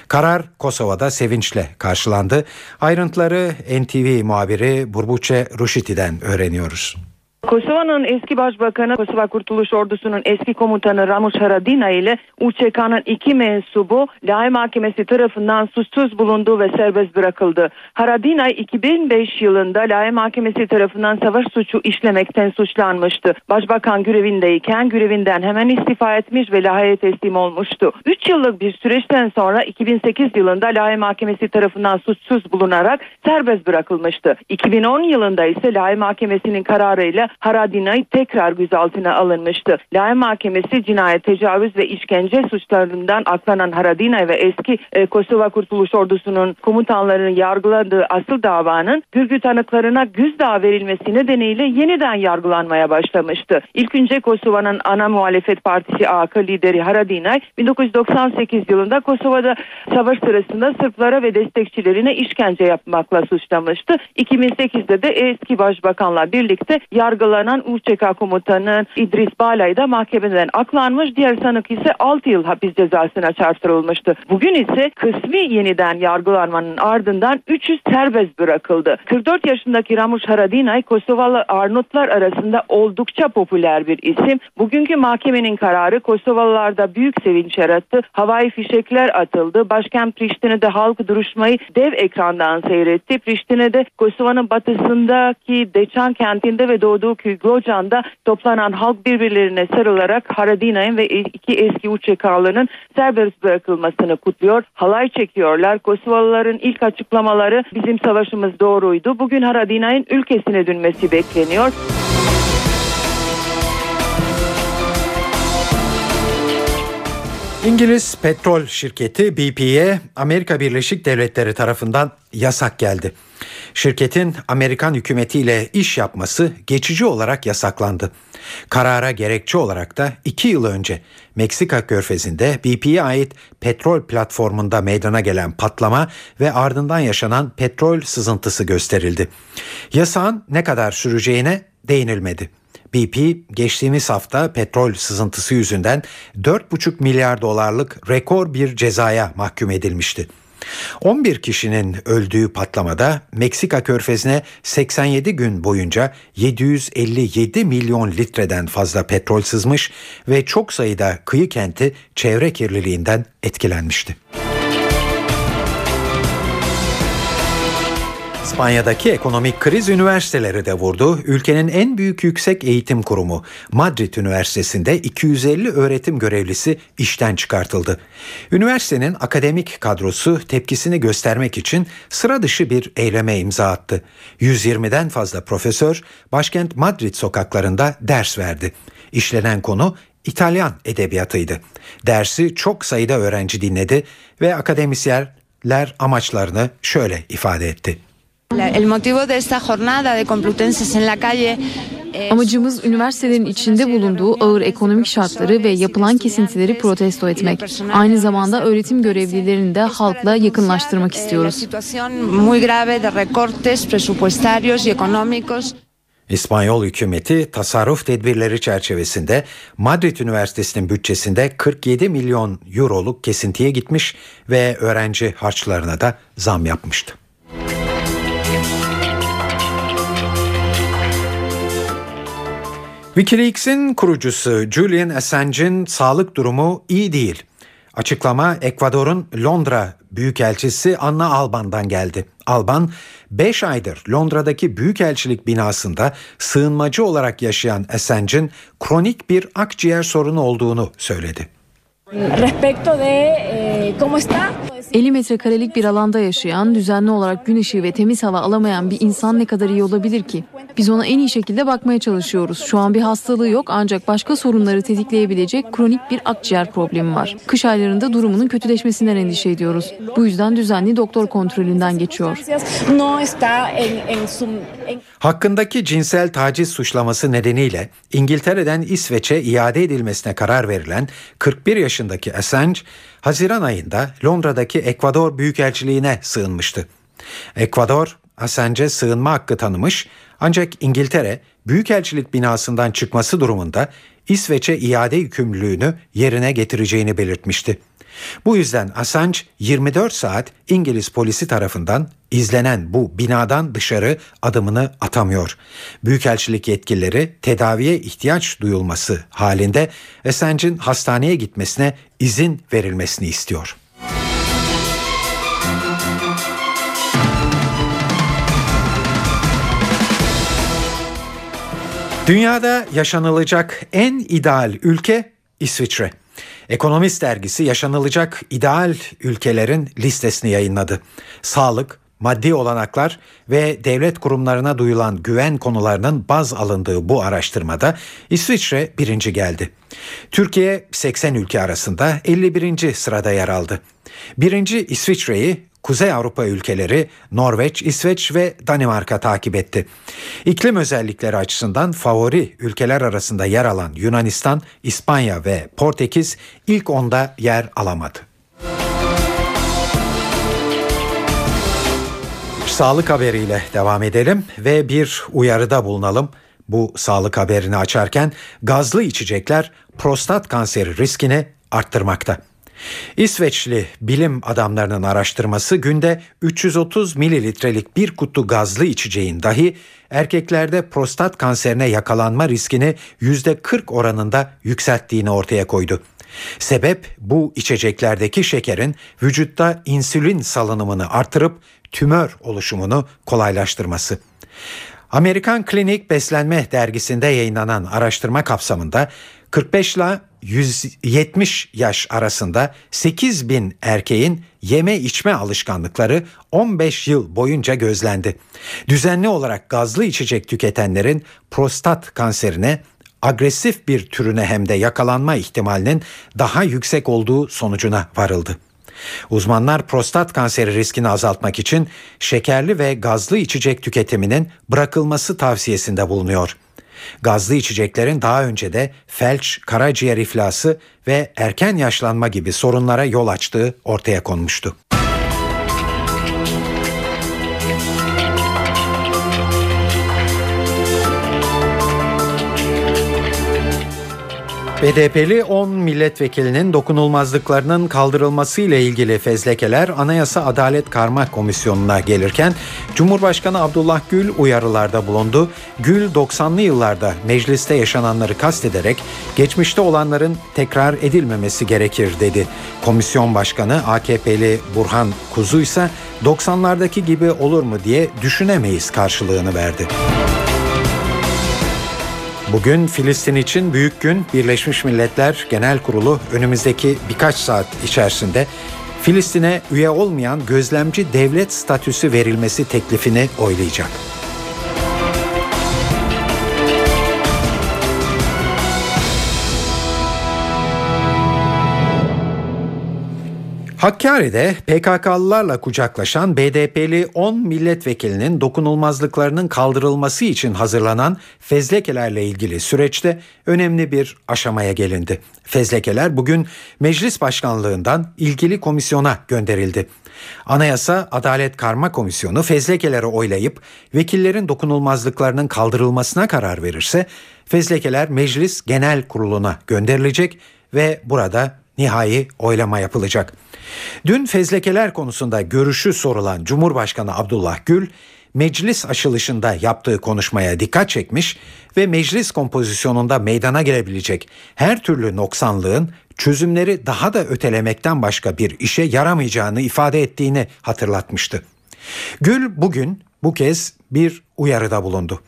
Karar Kosova'da sevinçle karşılandı. Ayrıntıları NTV muhabiri Burbuçe Ruşiti'den öğreniyoruz. Kosova'nın eski başbakanı Kosova Kurtuluş Ordusu'nun eski komutanı Ramush Haradina ile UÇK'nın iki mensubu Lahey Mahkemesi tarafından suçsuz bulundu ve serbest bırakıldı. Haradina 2005 yılında Lahey Mahkemesi tarafından savaş suçu işlemekten suçlanmıştı. Başbakan görevindeyken görevinden hemen istifa etmiş ve Lahey'e teslim olmuştu. 3 yıllık bir süreçten sonra 2008 yılında Lahey Mahkemesi tarafından suçsuz bulunarak serbest bırakılmıştı. 2010 yılında ise Lahey Mahkemesi'nin kararıyla Haradinay tekrar gözaltına alınmıştı. Lahey Mahkemesi cinayet, tecavüz ve işkence suçlarından aklanan Haradinay ve eski e, Kosova Kurtuluş Ordusu'nun komutanlarının yargıladığı asıl davanın Gürgü tanıklarına güzdağ verilmesi nedeniyle yeniden yargılanmaya başlamıştı. İlk önce Kosova'nın ana muhalefet partisi AK lideri Haradinay 1998 yılında Kosova'da savaş sırasında Sırplara ve destekçilerine işkence yapmakla suçlamıştı. 2008'de de eski başbakanla birlikte yargı yargılanan UÇK komutanı İdris Balay da mahkemeden aklanmış. Diğer sanık ise 6 yıl hapis cezasına çarptırılmıştı. Bugün ise kısmi yeniden yargılanmanın ardından 300 serbest bırakıldı. 44 yaşındaki Ramush Haradinay Kosovalı Arnavutlar arasında oldukça popüler bir isim. Bugünkü mahkemenin kararı Kosovalılarda büyük sevinç yarattı. Havai fişekler atıldı. Başkent Priştine'de halk duruşmayı dev ekrandan seyretti. Priştine'de Kosova'nın batısındaki Deçan kentinde ve doğduğu köy Glocan'da toplanan halk birbirlerine sarılarak Haradina'nın ve iki eski UÇK'larının serbest bırakılmasını kutluyor. Halay çekiyorlar. Kosovalıların ilk açıklamaları bizim savaşımız doğruydu. Bugün Haradina'nın ülkesine dönmesi bekleniyor. İngiliz petrol şirketi BP'ye Amerika Birleşik Devletleri tarafından yasak geldi. Şirketin Amerikan hükümetiyle iş yapması geçici olarak yasaklandı. Karara gerekçe olarak da iki yıl önce Meksika körfezinde BP'ye ait petrol platformunda meydana gelen patlama ve ardından yaşanan petrol sızıntısı gösterildi. Yasağın ne kadar süreceğine değinilmedi. BP geçtiğimiz hafta petrol sızıntısı yüzünden 4,5 milyar dolarlık rekor bir cezaya mahkum edilmişti. 11 kişinin öldüğü patlamada Meksika körfezine 87 gün boyunca 757 milyon litreden fazla petrol sızmış ve çok sayıda kıyı kenti çevre kirliliğinden etkilenmişti. İspanya'daki ekonomik kriz üniversiteleri de vurdu. Ülkenin en büyük yüksek eğitim kurumu Madrid Üniversitesi'nde 250 öğretim görevlisi işten çıkartıldı. Üniversitenin akademik kadrosu tepkisini göstermek için sıra dışı bir eyleme imza attı. 120'den fazla profesör başkent Madrid sokaklarında ders verdi. İşlenen konu İtalyan edebiyatıydı. Dersi çok sayıda öğrenci dinledi ve akademisyenler amaçlarını şöyle ifade etti. El motivo de esta jornada de Complutenses en la calle Amacımız üniversitelerin içinde bulunduğu ağır ekonomik şartları ve yapılan kesintileri protesto etmek. Aynı zamanda öğretim görevlilerini de halkla yakınlaştırmak istiyoruz. y económicos. İspanyol hükümeti tasarruf tedbirleri çerçevesinde Madrid Üniversitesi'nin bütçesinde 47 milyon euroluk kesintiye gitmiş ve öğrenci harçlarına da zam yapmıştı. Wikileaks'in kurucusu Julian Assange'in sağlık durumu iyi değil. Açıklama Ekvador'un Londra Büyükelçisi Anna Alban'dan geldi. Alban 5 aydır Londra'daki Büyükelçilik binasında sığınmacı olarak yaşayan Assange'in kronik bir akciğer sorunu olduğunu söyledi. 50 metrekarelik bir alanda yaşayan, düzenli olarak gün ışığı ve temiz hava alamayan bir insan ne kadar iyi olabilir ki? Biz ona en iyi şekilde bakmaya çalışıyoruz. Şu an bir hastalığı yok ancak başka sorunları tetikleyebilecek kronik bir akciğer problemi var. Kış aylarında durumunun kötüleşmesinden endişe ediyoruz. Bu yüzden düzenli doktor kontrolünden geçiyor. Hakkındaki cinsel taciz suçlaması nedeniyle İngiltere'den İsveç'e iade edilmesine karar verilen 41 yaşındaki Assange, Haziran ayında Londra'daki Ekvador Büyükelçiliğine sığınmıştı. Ekvador, Assange'e sığınma hakkı tanımış ancak İngiltere Büyükelçilik binasından çıkması durumunda İsveç'e iade yükümlülüğünü yerine getireceğini belirtmişti. Bu yüzden Assange 24 saat İngiliz polisi tarafından izlenen bu binadan dışarı adımını atamıyor. Büyükelçilik yetkilileri tedaviye ihtiyaç duyulması halinde Assange'in hastaneye gitmesine izin verilmesini istiyor. Dünyada yaşanılacak en ideal ülke İsviçre. Ekonomist dergisi yaşanılacak ideal ülkelerin listesini yayınladı. Sağlık, maddi olanaklar ve devlet kurumlarına duyulan güven konularının baz alındığı bu araştırmada İsviçre birinci geldi. Türkiye 80 ülke arasında 51. sırada yer aldı. Birinci İsviçre'yi Kuzey Avrupa ülkeleri Norveç, İsveç ve Danimarka takip etti. İklim özellikleri açısından favori ülkeler arasında yer alan Yunanistan, İspanya ve Portekiz ilk onda yer alamadı. Sağlık haberiyle devam edelim ve bir uyarıda bulunalım. Bu sağlık haberini açarken gazlı içecekler prostat kanseri riskini arttırmakta. İsveçli bilim adamlarının araştırması günde 330 mililitrelik bir kutu gazlı içeceğin dahi erkeklerde prostat kanserine yakalanma riskini %40 oranında yükselttiğini ortaya koydu. Sebep bu içeceklerdeki şekerin vücutta insülin salınımını artırıp tümör oluşumunu kolaylaştırması. Amerikan Klinik Beslenme dergisinde yayınlanan araştırma kapsamında 45 ile 170 yaş arasında 8 bin erkeğin yeme içme alışkanlıkları 15 yıl boyunca gözlendi. Düzenli olarak gazlı içecek tüketenlerin prostat kanserine agresif bir türüne hem de yakalanma ihtimalinin daha yüksek olduğu sonucuna varıldı. Uzmanlar prostat kanseri riskini azaltmak için şekerli ve gazlı içecek tüketiminin bırakılması tavsiyesinde bulunuyor. Gazlı içeceklerin daha önce de felç, karaciğer iflası ve erken yaşlanma gibi sorunlara yol açtığı ortaya konmuştu. BDP'li 10 milletvekilinin dokunulmazlıklarının kaldırılması ile ilgili fezlekeler Anayasa Adalet Karma Komisyonu'na gelirken Cumhurbaşkanı Abdullah Gül uyarılarda bulundu. Gül 90'lı yıllarda mecliste yaşananları kastederek geçmişte olanların tekrar edilmemesi gerekir dedi. Komisyon Başkanı AKP'li Burhan Kuzu ise 90'lardaki gibi olur mu diye düşünemeyiz karşılığını verdi. Bugün Filistin için büyük gün Birleşmiş Milletler Genel Kurulu önümüzdeki birkaç saat içerisinde Filistin'e üye olmayan gözlemci devlet statüsü verilmesi teklifini oylayacak. Hakkari'de PKK'lılarla kucaklaşan BDP'li 10 milletvekilinin dokunulmazlıklarının kaldırılması için hazırlanan fezlekelerle ilgili süreçte önemli bir aşamaya gelindi. Fezlekeler bugün meclis başkanlığından ilgili komisyona gönderildi. Anayasa Adalet Karma Komisyonu fezlekeleri oylayıp vekillerin dokunulmazlıklarının kaldırılmasına karar verirse fezlekeler meclis genel kuruluna gönderilecek ve burada nihai oylama yapılacak. Dün fezlekeler konusunda görüşü sorulan Cumhurbaşkanı Abdullah Gül, meclis açılışında yaptığı konuşmaya dikkat çekmiş ve meclis kompozisyonunda meydana gelebilecek her türlü noksanlığın çözümleri daha da ötelemekten başka bir işe yaramayacağını ifade ettiğini hatırlatmıştı. Gül bugün bu kez bir uyarıda bulundu.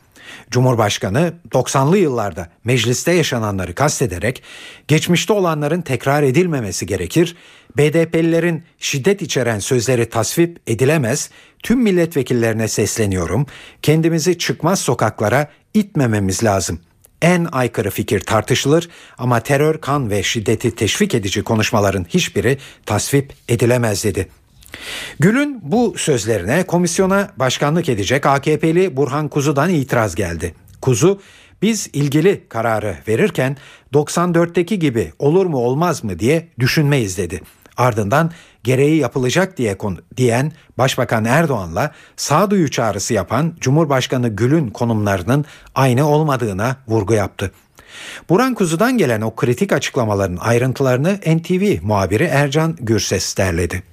Cumhurbaşkanı 90'lı yıllarda mecliste yaşananları kastederek geçmişte olanların tekrar edilmemesi gerekir, BDP'lilerin şiddet içeren sözleri tasvip edilemez, tüm milletvekillerine sesleniyorum, kendimizi çıkmaz sokaklara itmememiz lazım. En aykırı fikir tartışılır ama terör, kan ve şiddeti teşvik edici konuşmaların hiçbiri tasvip edilemez dedi. Gül'ün bu sözlerine komisyona başkanlık edecek AKP'li Burhan Kuzu'dan itiraz geldi. Kuzu, biz ilgili kararı verirken 94'teki gibi olur mu olmaz mı diye düşünmeyiz dedi. Ardından gereği yapılacak diye diyen Başbakan Erdoğan'la sağduyu çağrısı yapan Cumhurbaşkanı Gül'ün konumlarının aynı olmadığına vurgu yaptı. Buran Kuzu'dan gelen o kritik açıklamaların ayrıntılarını NTV muhabiri Ercan Gürses derledi.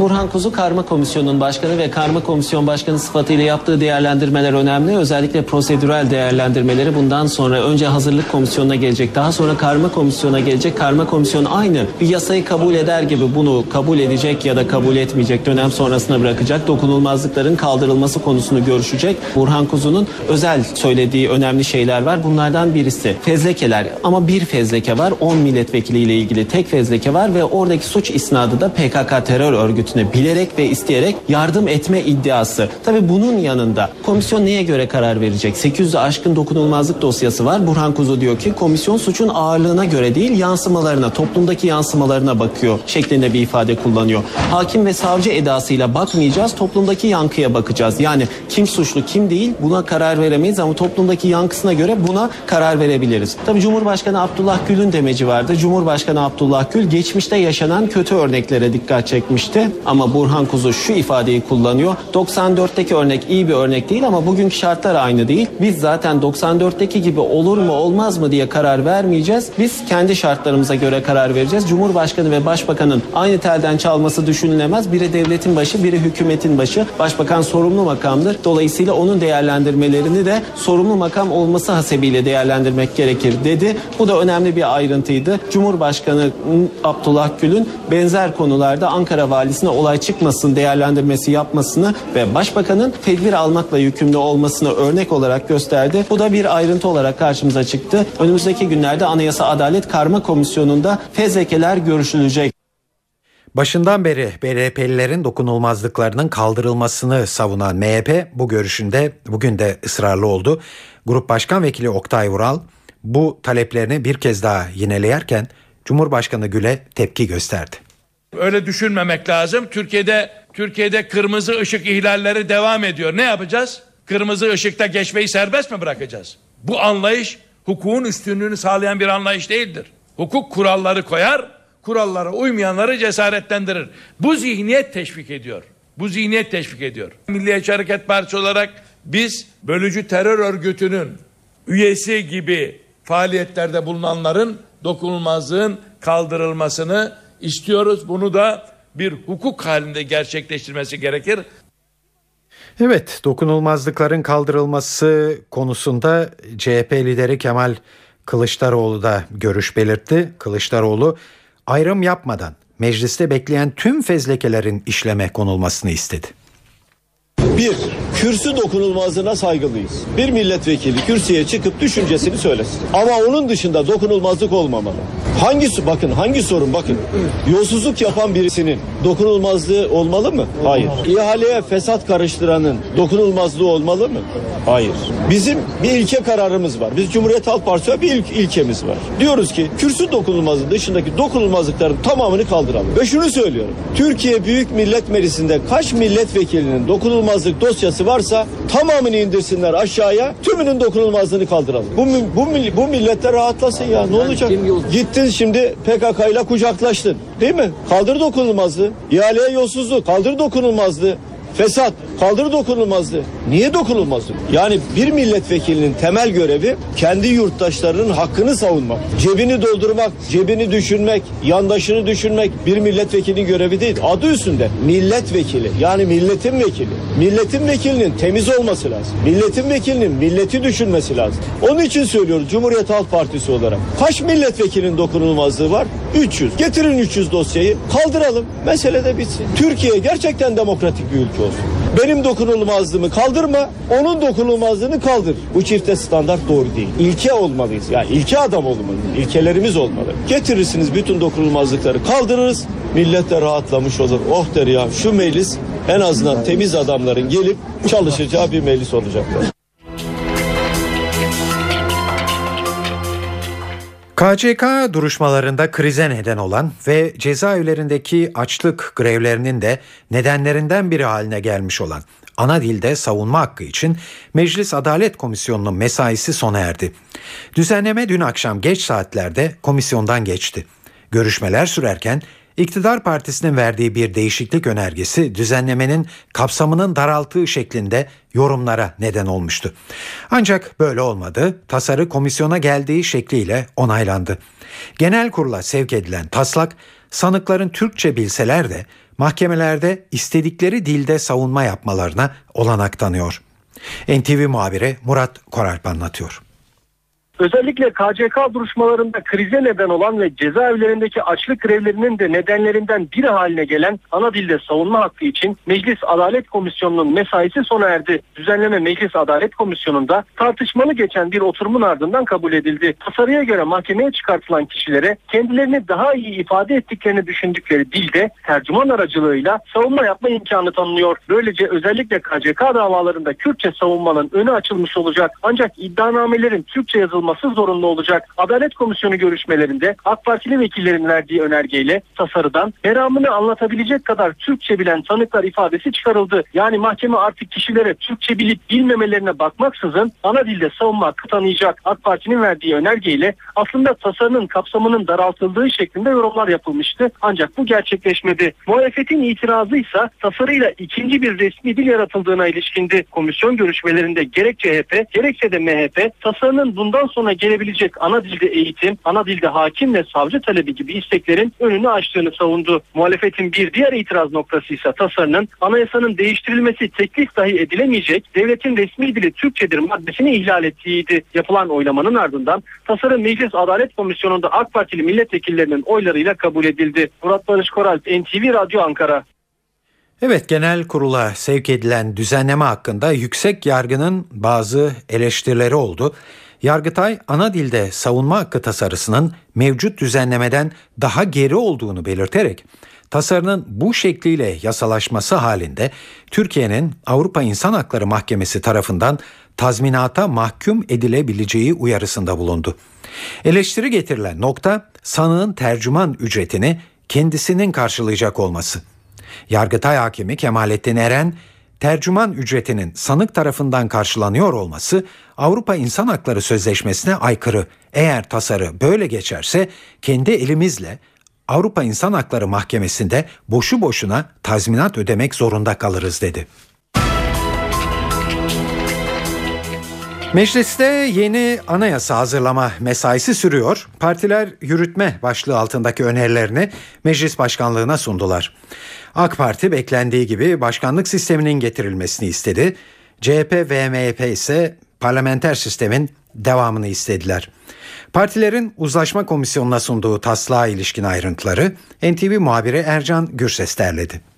Burhan Kuzu Karma Komisyonu'nun başkanı ve Karma Komisyon Başkanı sıfatıyla yaptığı değerlendirmeler önemli. Özellikle prosedürel değerlendirmeleri bundan sonra önce hazırlık komisyonuna gelecek, daha sonra Karma Komisyon'a gelecek. Karma Komisyon aynı bir yasayı kabul eder gibi bunu kabul edecek ya da kabul etmeyecek dönem sonrasına bırakacak. Dokunulmazlıkların kaldırılması konusunu görüşecek. Burhan Kuzu'nun özel söylediği önemli şeyler var. Bunlardan birisi fezlekeler ama bir fezleke var. 10 milletvekiliyle ilgili tek fezleke var ve oradaki suç isnadı da PKK terör örgütü örgütüne bilerek ve isteyerek yardım etme iddiası. Tabii bunun yanında komisyon neye göre karar verecek? 800'ü aşkın dokunulmazlık dosyası var. Burhan Kuzu diyor ki komisyon suçun ağırlığına göre değil yansımalarına, toplumdaki yansımalarına bakıyor şeklinde bir ifade kullanıyor. Hakim ve savcı edasıyla bakmayacağız, toplumdaki yankıya bakacağız. Yani kim suçlu, kim değil buna karar veremeyiz ama toplumdaki yankısına göre buna karar verebiliriz. Tabii Cumhurbaşkanı Abdullah Gül'ün demeci vardı. Cumhurbaşkanı Abdullah Gül geçmişte yaşanan kötü örneklere dikkat çekmişti. Ama Burhan Kuzu şu ifadeyi kullanıyor. 94'teki örnek iyi bir örnek değil ama bugünkü şartlar aynı değil. Biz zaten 94'teki gibi olur mu olmaz mı diye karar vermeyeceğiz. Biz kendi şartlarımıza göre karar vereceğiz. Cumhurbaşkanı ve başbakanın aynı telden çalması düşünülemez. Biri devletin başı, biri hükümetin başı. Başbakan sorumlu makamdır. Dolayısıyla onun değerlendirmelerini de sorumlu makam olması hasebiyle değerlendirmek gerekir dedi. Bu da önemli bir ayrıntıydı. Cumhurbaşkanı Abdullah Gül'ün benzer konularda Ankara valisine başına olay çıkmasın değerlendirmesi yapmasını ve başbakanın tedbir almakla yükümlü olmasını örnek olarak gösterdi. Bu da bir ayrıntı olarak karşımıza çıktı. Önümüzdeki günlerde Anayasa Adalet Karma Komisyonu'nda fezlekeler görüşülecek. Başından beri BDP'lilerin dokunulmazlıklarının kaldırılmasını savunan MHP bu görüşünde bugün de ısrarlı oldu. Grup Başkan Vekili Oktay Vural bu taleplerini bir kez daha yineleyerken Cumhurbaşkanı Gül'e tepki gösterdi. Öyle düşünmemek lazım. Türkiye'de Türkiye'de kırmızı ışık ihlalleri devam ediyor. Ne yapacağız? Kırmızı ışıkta geçmeyi serbest mi bırakacağız? Bu anlayış hukukun üstünlüğünü sağlayan bir anlayış değildir. Hukuk kuralları koyar, kurallara uymayanları cesaretlendirir. Bu zihniyet teşvik ediyor. Bu zihniyet teşvik ediyor. Milliyetçi Hareket Partisi olarak biz bölücü terör örgütünün üyesi gibi faaliyetlerde bulunanların dokunulmazlığın kaldırılmasını istiyoruz. Bunu da bir hukuk halinde gerçekleştirmesi gerekir. Evet, dokunulmazlıkların kaldırılması konusunda CHP lideri Kemal Kılıçdaroğlu da görüş belirtti. Kılıçdaroğlu ayrım yapmadan mecliste bekleyen tüm fezlekelerin işleme konulmasını istedi. Bir, kürsü dokunulmazlığına saygılıyız. Bir milletvekili kürsüye çıkıp düşüncesini söylesin. Ama onun dışında dokunulmazlık olmamalı. Hangi bakın hangi sorun bakın. Yolsuzluk yapan birisinin dokunulmazlığı olmalı mı? Hayır. İhaleye fesat karıştıranın dokunulmazlığı olmalı mı? Hayır. Bizim bir ilke kararımız var. Biz Cumhuriyet Halk Partisi'ne bir ilk ilkemiz var. Diyoruz ki kürsü dokunulmazlığı dışındaki dokunulmazlıkların tamamını kaldıralım. Ve şunu söylüyorum. Türkiye Büyük Millet Meclisi'nde kaç milletvekilinin dokunulmazlık dosyası varsa tamamını indirsinler aşağıya. Tümünün dokunulmazlığını kaldıralım. Bu bu bu millette rahatlasın ya. Ne olacak? Gittin şimdi PKK ile kucaklaştın. Değil mi? Kaldır dokunulmazlığı. İhaleye yolsuzluk. Kaldır dokunulmazlığı. Fesat, kaldır dokunulmazlığı. Niye dokunulmazlık? Yani bir milletvekilinin temel görevi kendi yurttaşlarının hakkını savunmak. Cebini doldurmak, cebini düşünmek, yandaşını düşünmek bir milletvekilinin görevi değil. Adı üstünde milletvekili yani milletin vekili. Milletin vekilinin temiz olması lazım. Milletin vekilinin milleti düşünmesi lazım. Onun için söylüyoruz Cumhuriyet Halk Partisi olarak. Kaç milletvekilinin dokunulmazlığı var? 300. Getirin 300 dosyayı kaldıralım. Mesele de bitsin. Türkiye gerçekten demokratik bir ülke olsun. Benim dokunulmazlığımı kaldırma, onun dokunulmazlığını kaldır. Bu çifte standart doğru değil. İlke olmalıyız. Yani ilke adam olmalıyız. İlkelerimiz olmalı. Getirirsiniz bütün dokunulmazlıkları kaldırırız. Millet de rahatlamış olur. Oh der ya şu meclis en azından temiz adamların gelip çalışacağı bir meclis olacaklar. KCK duruşmalarında krize neden olan ve cezaevlerindeki açlık grevlerinin de nedenlerinden biri haline gelmiş olan ana dilde savunma hakkı için Meclis Adalet Komisyonu'nun mesaisi sona erdi. Düzenleme dün akşam geç saatlerde komisyondan geçti. Görüşmeler sürerken İktidar Partisi'nin verdiği bir değişiklik önergesi düzenlemenin kapsamının daraltığı şeklinde yorumlara neden olmuştu. Ancak böyle olmadı. Tasarı komisyona geldiği şekliyle onaylandı. Genel kurula sevk edilen taslak sanıkların Türkçe bilseler de mahkemelerde istedikleri dilde savunma yapmalarına olanak tanıyor. NTV muhabiri Murat Koralp anlatıyor. Özellikle KCK duruşmalarında krize neden olan ve cezaevlerindeki açlık grevlerinin de nedenlerinden biri haline gelen ana dilde savunma hakkı için Meclis Adalet Komisyonu'nun mesaisi sona erdi. Düzenleme Meclis Adalet Komisyonu'nda tartışmalı geçen bir oturumun ardından kabul edildi. Tasarıya göre mahkemeye çıkartılan kişilere kendilerini daha iyi ifade ettiklerini düşündükleri dilde tercüman aracılığıyla savunma yapma imkanı tanınıyor. Böylece özellikle KCK davalarında Kürtçe savunmanın önü açılmış olacak. Ancak iddianamelerin Türkçe yazılması yapılması zorunlu olacak. Adalet Komisyonu görüşmelerinde AK Partili vekillerin verdiği önergeyle tasarıdan meramını anlatabilecek kadar Türkçe bilen tanıklar ifadesi çıkarıldı. Yani mahkeme artık kişilere Türkçe bilip bilmemelerine bakmaksızın ana dilde savunma hakkı tanıyacak. AK Parti'nin verdiği önergeyle aslında tasarının kapsamının daraltıldığı şeklinde yorumlar yapılmıştı. Ancak bu gerçekleşmedi. Muhalefetin itirazı ise tasarıyla ikinci bir resmi dil yaratıldığına ilişkindi. Komisyon görüşmelerinde gerek CHP gerekse de MHP tasarının bundan sonra sonra gelebilecek ana dilde eğitim, ana dilde hakim ve savcı talebi gibi isteklerin önünü açtığını savundu. Muhalefetin bir diğer itiraz noktası ise tasarının anayasanın değiştirilmesi teklif dahi edilemeyecek devletin resmi dili Türkçedir maddesini ihlal ettiğiydi. Yapılan oylamanın ardından tasarı Meclis Adalet Komisyonu'nda AK Partili milletvekillerinin oylarıyla kabul edildi. Murat Barış Koral, NTV Radyo Ankara. Evet genel kurula sevk edilen düzenleme hakkında yüksek yargının bazı eleştirileri oldu. Yargıtay ana dilde savunma hakkı tasarısının mevcut düzenlemeden daha geri olduğunu belirterek tasarının bu şekliyle yasalaşması halinde Türkiye'nin Avrupa İnsan Hakları Mahkemesi tarafından tazminata mahkum edilebileceği uyarısında bulundu. Eleştiri getirilen nokta sanığın tercüman ücretini kendisinin karşılayacak olması. Yargıtay Hakimi Kemalettin Eren, tercüman ücretinin sanık tarafından karşılanıyor olması Avrupa İnsan Hakları Sözleşmesi'ne aykırı. Eğer tasarı böyle geçerse kendi elimizle Avrupa İnsan Hakları Mahkemesi'nde boşu boşuna tazminat ödemek zorunda kalırız dedi. Mecliste yeni anayasa hazırlama mesaisi sürüyor. Partiler yürütme başlığı altındaki önerilerini meclis başkanlığına sundular. AK Parti beklendiği gibi başkanlık sisteminin getirilmesini istedi. CHP ve MHP ise parlamenter sistemin devamını istediler. Partilerin uzlaşma komisyonuna sunduğu taslağa ilişkin ayrıntıları NTV muhabiri Ercan Gürses derledi.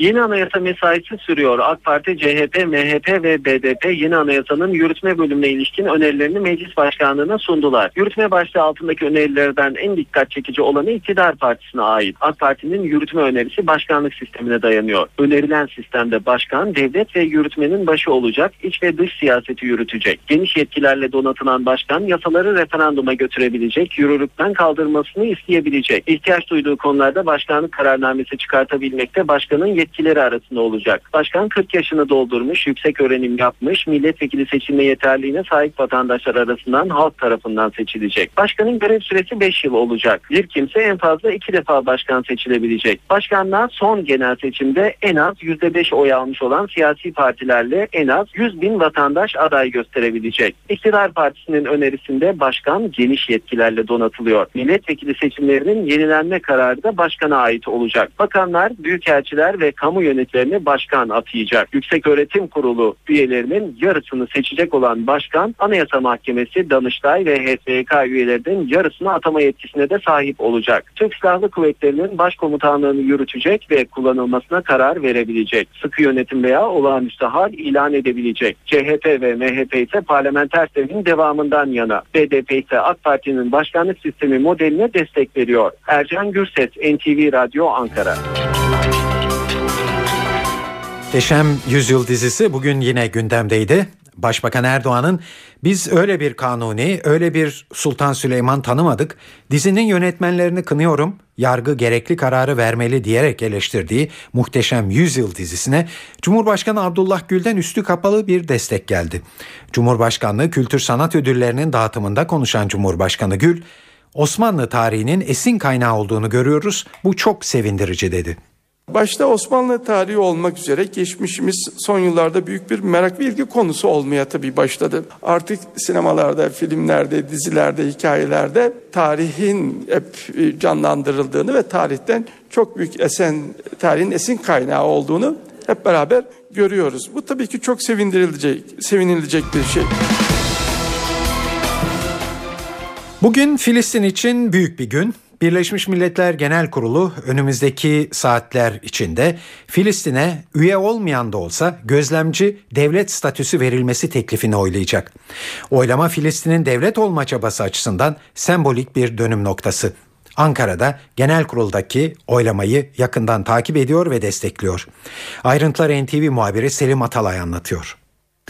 Yeni anayasa mesaisi sürüyor. AK Parti, CHP, MHP ve BDP yeni anayasanın yürütme bölümüne ilişkin önerilerini meclis başkanlığına sundular. Yürütme başlığı altındaki önerilerden en dikkat çekici olanı iktidar partisine ait. AK Parti'nin yürütme önerisi başkanlık sistemine dayanıyor. Önerilen sistemde başkan, devlet ve yürütmenin başı olacak, iç ve dış siyaseti yürütecek. Geniş yetkilerle donatılan başkan yasaları referanduma götürebilecek, yürürlükten kaldırmasını isteyebilecek. İhtiyaç duyduğu konularda başkanlık kararnamesi çıkartabilmekte başkanın yetkileri yetkileri arasında olacak. Başkan 40 yaşını doldurmuş, yüksek öğrenim yapmış, milletvekili seçilme yeterliğine sahip vatandaşlar arasından halk tarafından seçilecek. Başkanın görev süresi 5 yıl olacak. Bir kimse en fazla 2 defa başkan seçilebilecek. Başkanlığa son genel seçimde en az %5 oy almış olan siyasi partilerle en az 100 bin vatandaş aday gösterebilecek. İktidar Partisi'nin önerisinde başkan geniş yetkilerle donatılıyor. Milletvekili seçimlerinin yenilenme kararı da başkana ait olacak. Bakanlar, büyükelçiler ve kamu yöneticilerini başkan atayacak. Yüksek Öğretim Kurulu üyelerinin yarısını seçecek olan başkan Anayasa Mahkemesi, Danıştay ve HSK üyelerinin yarısını atama yetkisine de sahip olacak. Türk Silahlı Kuvvetleri'nin başkomutanlığını yürütecek ve kullanılmasına karar verebilecek. Sıkı yönetim veya olağanüstü hal ilan edebilecek. CHP ve MHP ise parlamenter sistemin devamından yana. BDP ise AK Parti'nin başkanlık sistemi modeline destek veriyor. Ercan Gürses, NTV Radyo Ankara. Muhteşem Yüzyıl dizisi bugün yine gündemdeydi. Başbakan Erdoğan'ın biz öyle bir kanuni, öyle bir Sultan Süleyman tanımadık. Dizinin yönetmenlerini kınıyorum. Yargı gerekli kararı vermeli diyerek eleştirdiği Muhteşem Yüzyıl dizisine Cumhurbaşkanı Abdullah Gül'den üstü kapalı bir destek geldi. Cumhurbaşkanlığı Kültür Sanat Ödülleri'nin dağıtımında konuşan Cumhurbaşkanı Gül, Osmanlı tarihinin esin kaynağı olduğunu görüyoruz. Bu çok sevindirici dedi. Başta Osmanlı tarihi olmak üzere geçmişimiz son yıllarda büyük bir merak ve ilgi konusu olmaya tabii başladı. Artık sinemalarda, filmlerde, dizilerde, hikayelerde tarihin hep e, canlandırıldığını ve tarihten çok büyük esen, tarihin esin kaynağı olduğunu hep beraber görüyoruz. Bu tabii ki çok sevindirilecek, sevinilecek bir şey. Bugün Filistin için büyük bir gün. Birleşmiş Milletler Genel Kurulu önümüzdeki saatler içinde Filistin'e üye olmayan da olsa gözlemci devlet statüsü verilmesi teklifini oylayacak. Oylama Filistin'in devlet olma çabası açısından sembolik bir dönüm noktası. Ankara'da genel kuruldaki oylamayı yakından takip ediyor ve destekliyor. Ayrıntıları NTV muhabiri Selim Atalay anlatıyor.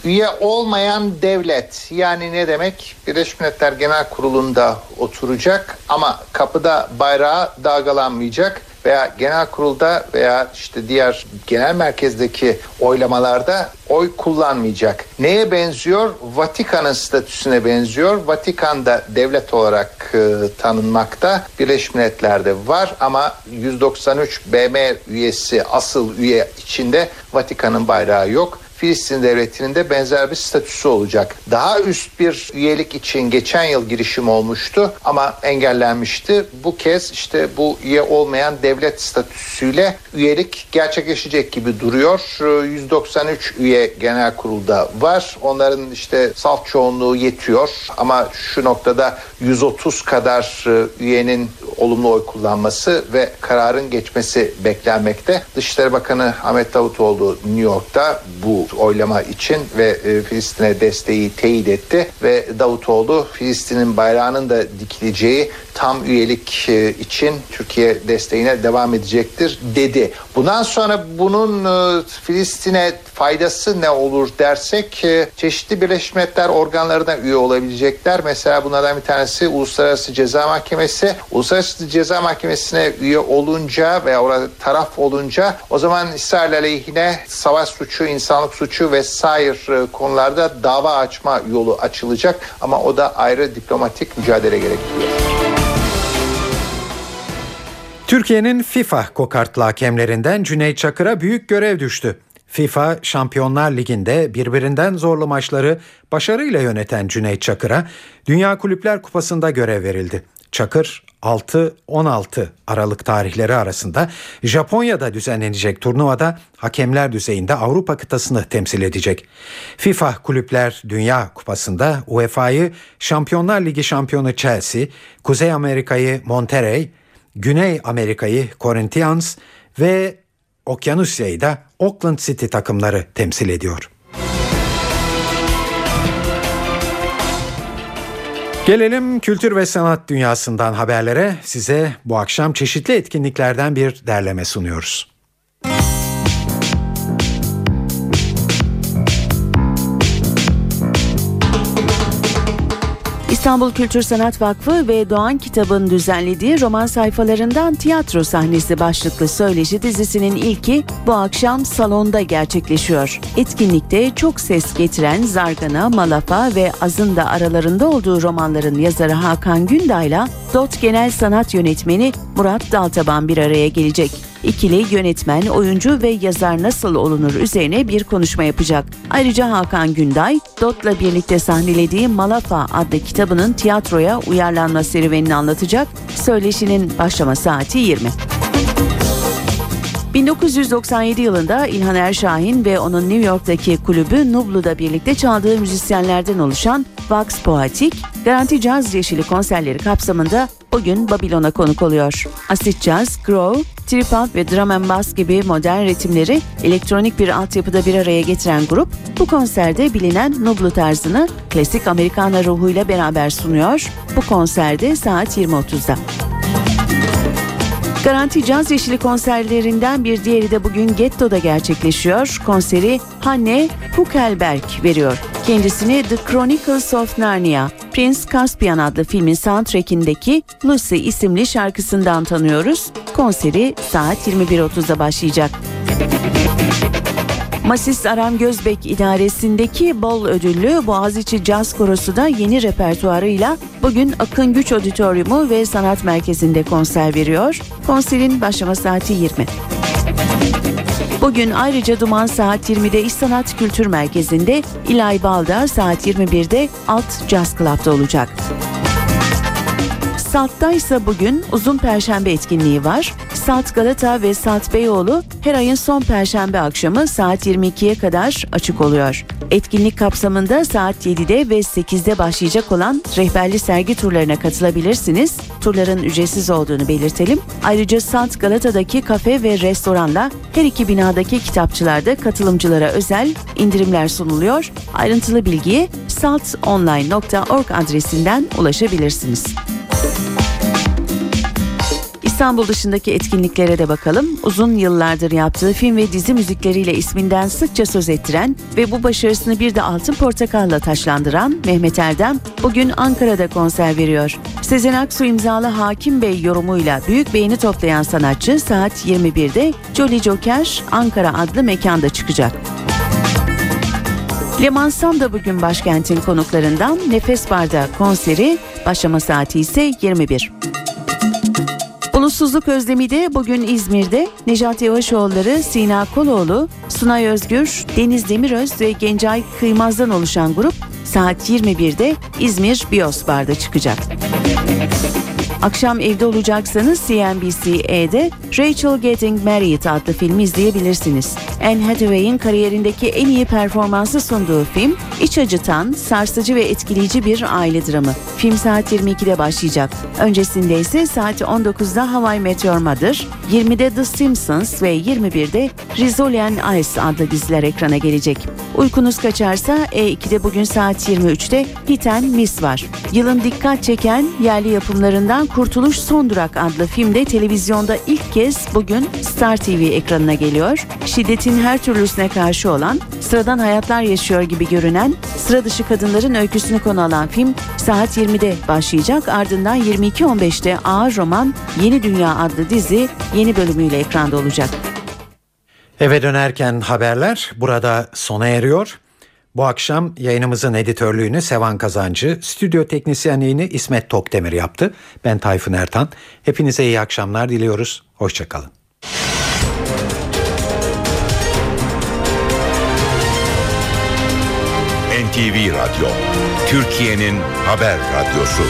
Üye olmayan devlet yani ne demek? Birleşmiş Milletler Genel Kurulu'nda oturacak ama kapıda bayrağı dalgalanmayacak veya genel kurulda veya işte diğer genel merkezdeki oylamalarda oy kullanmayacak. Neye benziyor? Vatikan'ın statüsüne benziyor. Vatikan da devlet olarak e, tanınmakta. Birleşmiş Milletler'de var ama 193 BM üyesi asıl üye içinde Vatikan'ın bayrağı yok. Filistin devletinin de benzer bir statüsü olacak. Daha üst bir üyelik için geçen yıl girişim olmuştu ama engellenmişti. Bu kez işte bu üye olmayan devlet statüsüyle üyelik gerçekleşecek gibi duruyor. 193 üye genel kurulda var. Onların işte salt çoğunluğu yetiyor ama şu noktada 130 kadar üyenin olumlu oy kullanması ve kararın geçmesi beklenmekte. Dışişleri Bakanı Ahmet Davutoğlu New York'ta bu oylama için ve e, Filistin'e desteği teyit etti ve Davutoğlu Filistin'in bayrağının da dikileceği tam üyelik e, için Türkiye desteğine devam edecektir dedi. Bundan sonra bunun e, Filistin'e faydası ne olur dersek e, çeşitli Birleşmiş Milletler organlarına üye olabilecekler. Mesela bunlardan bir tanesi Uluslararası Ceza Mahkemesi. Uluslararası Ceza Mahkemesi'ne üye olunca veya orada taraf olunca o zaman İsrail aleyhine savaş suçu, insanlık suçu ve sair konularda dava açma yolu açılacak ama o da ayrı diplomatik mücadele gerektiriyor. Türkiye'nin FIFA kokartlı hakemlerinden Cüneyt Çakır'a büyük görev düştü. FIFA Şampiyonlar Ligi'nde birbirinden zorlu maçları başarıyla yöneten Cüneyt Çakır'a Dünya Kulüpler Kupası'nda görev verildi. Çakır 6-16 Aralık tarihleri arasında Japonya'da düzenlenecek turnuvada hakemler düzeyinde Avrupa kıtasını temsil edecek. FIFA Kulüpler Dünya Kupası'nda UEFA'yı Şampiyonlar Ligi şampiyonu Chelsea, Kuzey Amerika'yı Monterrey, Güney Amerika'yı Corinthians ve Okyanusya'yı da Auckland City takımları temsil ediyor. Gelelim kültür ve sanat dünyasından haberlere. Size bu akşam çeşitli etkinliklerden bir derleme sunuyoruz. İstanbul Kültür Sanat Vakfı ve Doğan Kitab'ın düzenlediği roman sayfalarından tiyatro sahnesi başlıklı söyleşi dizisinin ilki bu akşam salonda gerçekleşiyor. Etkinlikte çok ses getiren Zargana, Malafa ve Az'ın da aralarında olduğu romanların yazarı Hakan Günday'la DOT Genel Sanat Yönetmeni Murat Daltaban bir araya gelecek. İkili yönetmen, oyuncu ve yazar nasıl olunur üzerine bir konuşma yapacak. Ayrıca Hakan Günday, Dot'la birlikte sahnelediği Malafa adlı kitabının tiyatroya uyarlanma serüvenini anlatacak. Söyleşinin başlama saati 20. 1997 yılında İlhan Erşahin ve onun New York'taki kulübü Nublu'da birlikte çaldığı müzisyenlerden oluşan Vox Poetic, Garanti Caz Yeşili konserleri kapsamında bugün Babilon'a konuk oluyor. Acid Jazz, Groove, Trip Hop ve Drum and Bass gibi modern ritimleri elektronik bir altyapıda bir araya getiren grup, bu konserde bilinen Nublu tarzını klasik Amerikana ruhuyla beraber sunuyor. Bu konserde saat 20.30'da. Garanti Caz Yeşili konserlerinden bir diğeri de bugün Getto'da gerçekleşiyor. Konseri Hanne Huckelberg veriyor. Kendisini The Chronicles of Narnia, Prince Caspian adlı filmin soundtrackindeki Lucy isimli şarkısından tanıyoruz. Konseri saat 21.30'da başlayacak. Masis Aram Gözbek idaresindeki bol ödüllü Boğaziçi Caz Korosu da yeni repertuarıyla bugün Akın Güç Auditoriumu ve Sanat Merkezi'nde konser veriyor. Konserin başlama saati 20. Bugün ayrıca Duman saat 20'de İş Sanat Kültür Merkezi'nde, İlay Balda saat 21'de Alt Jazz Club'da olacak. Salt'ta ise bugün uzun perşembe etkinliği var. Salt Galata ve Salt Beyoğlu her ayın son perşembe akşamı saat 22'ye kadar açık oluyor. Etkinlik kapsamında saat 7'de ve 8'de başlayacak olan rehberli sergi turlarına katılabilirsiniz. Turların ücretsiz olduğunu belirtelim. Ayrıca Salt Galata'daki kafe ve restoranda her iki binadaki kitapçılarda katılımcılara özel indirimler sunuluyor. Ayrıntılı bilgiye saltonline.org adresinden ulaşabilirsiniz. İstanbul dışındaki etkinliklere de bakalım. Uzun yıllardır yaptığı film ve dizi müzikleriyle isminden sıkça söz ettiren ve bu başarısını bir de Altın Portakal'la taşlandıran Mehmet Erdem bugün Ankara'da konser veriyor. Sezen Aksu imzalı Hakim Bey yorumuyla büyük beğeni toplayan sanatçı saat 21'de Jolly Joker Ankara adlı mekanda çıkacak. Leman Sam da bugün başkentin konuklarından Nefes Bar'da konseri, başlama saati ise 21. Bulutsuzluk özlemi de bugün İzmir'de Necati Yavaşoğulları, Sina Koloğlu, Sunay Özgür, Deniz Demiröz ve Gencay Kıymaz'dan oluşan grup saat 21'de İzmir Bios Bar'da çıkacak. Akşam evde olacaksanız CNBC'de Rachel Getting Married adlı filmi izleyebilirsiniz. Anne Hathaway'in kariyerindeki en iyi performansı sunduğu film, iç acıtan, sarsıcı ve etkileyici bir aile dramı. Film saat 22'de başlayacak. Öncesinde ise saat 19'da Hawaii Meteor Mother, 20'de The Simpsons ve 21'de Rizzoli and Ice adlı diziler ekrana gelecek. Uykunuz kaçarsa E2'de bugün saat 23'te Hit and Miss var. Yılın dikkat çeken yerli yapımlarından Kurtuluş Son Durak adlı filmde televizyonda ilk kez bugün Star TV ekranına geliyor. Şiddetin her türlüsüne karşı olan, sıradan hayatlar yaşıyor gibi görünen, sıra dışı kadınların öyküsünü konu alan film saat 20'de başlayacak. Ardından 22.15'te Ağır Roman Yeni Dünya adlı dizi yeni bölümüyle ekranda olacak. Eve dönerken haberler burada sona eriyor. Bu akşam yayınımızın editörlüğünü Sevan Kazancı, stüdyo teknisyenliğini İsmet Tokdemir yaptı. Ben Tayfun Ertan. Hepinize iyi akşamlar diliyoruz. Hoşçakalın. NTV Radyo, Türkiye'nin haber radyosu.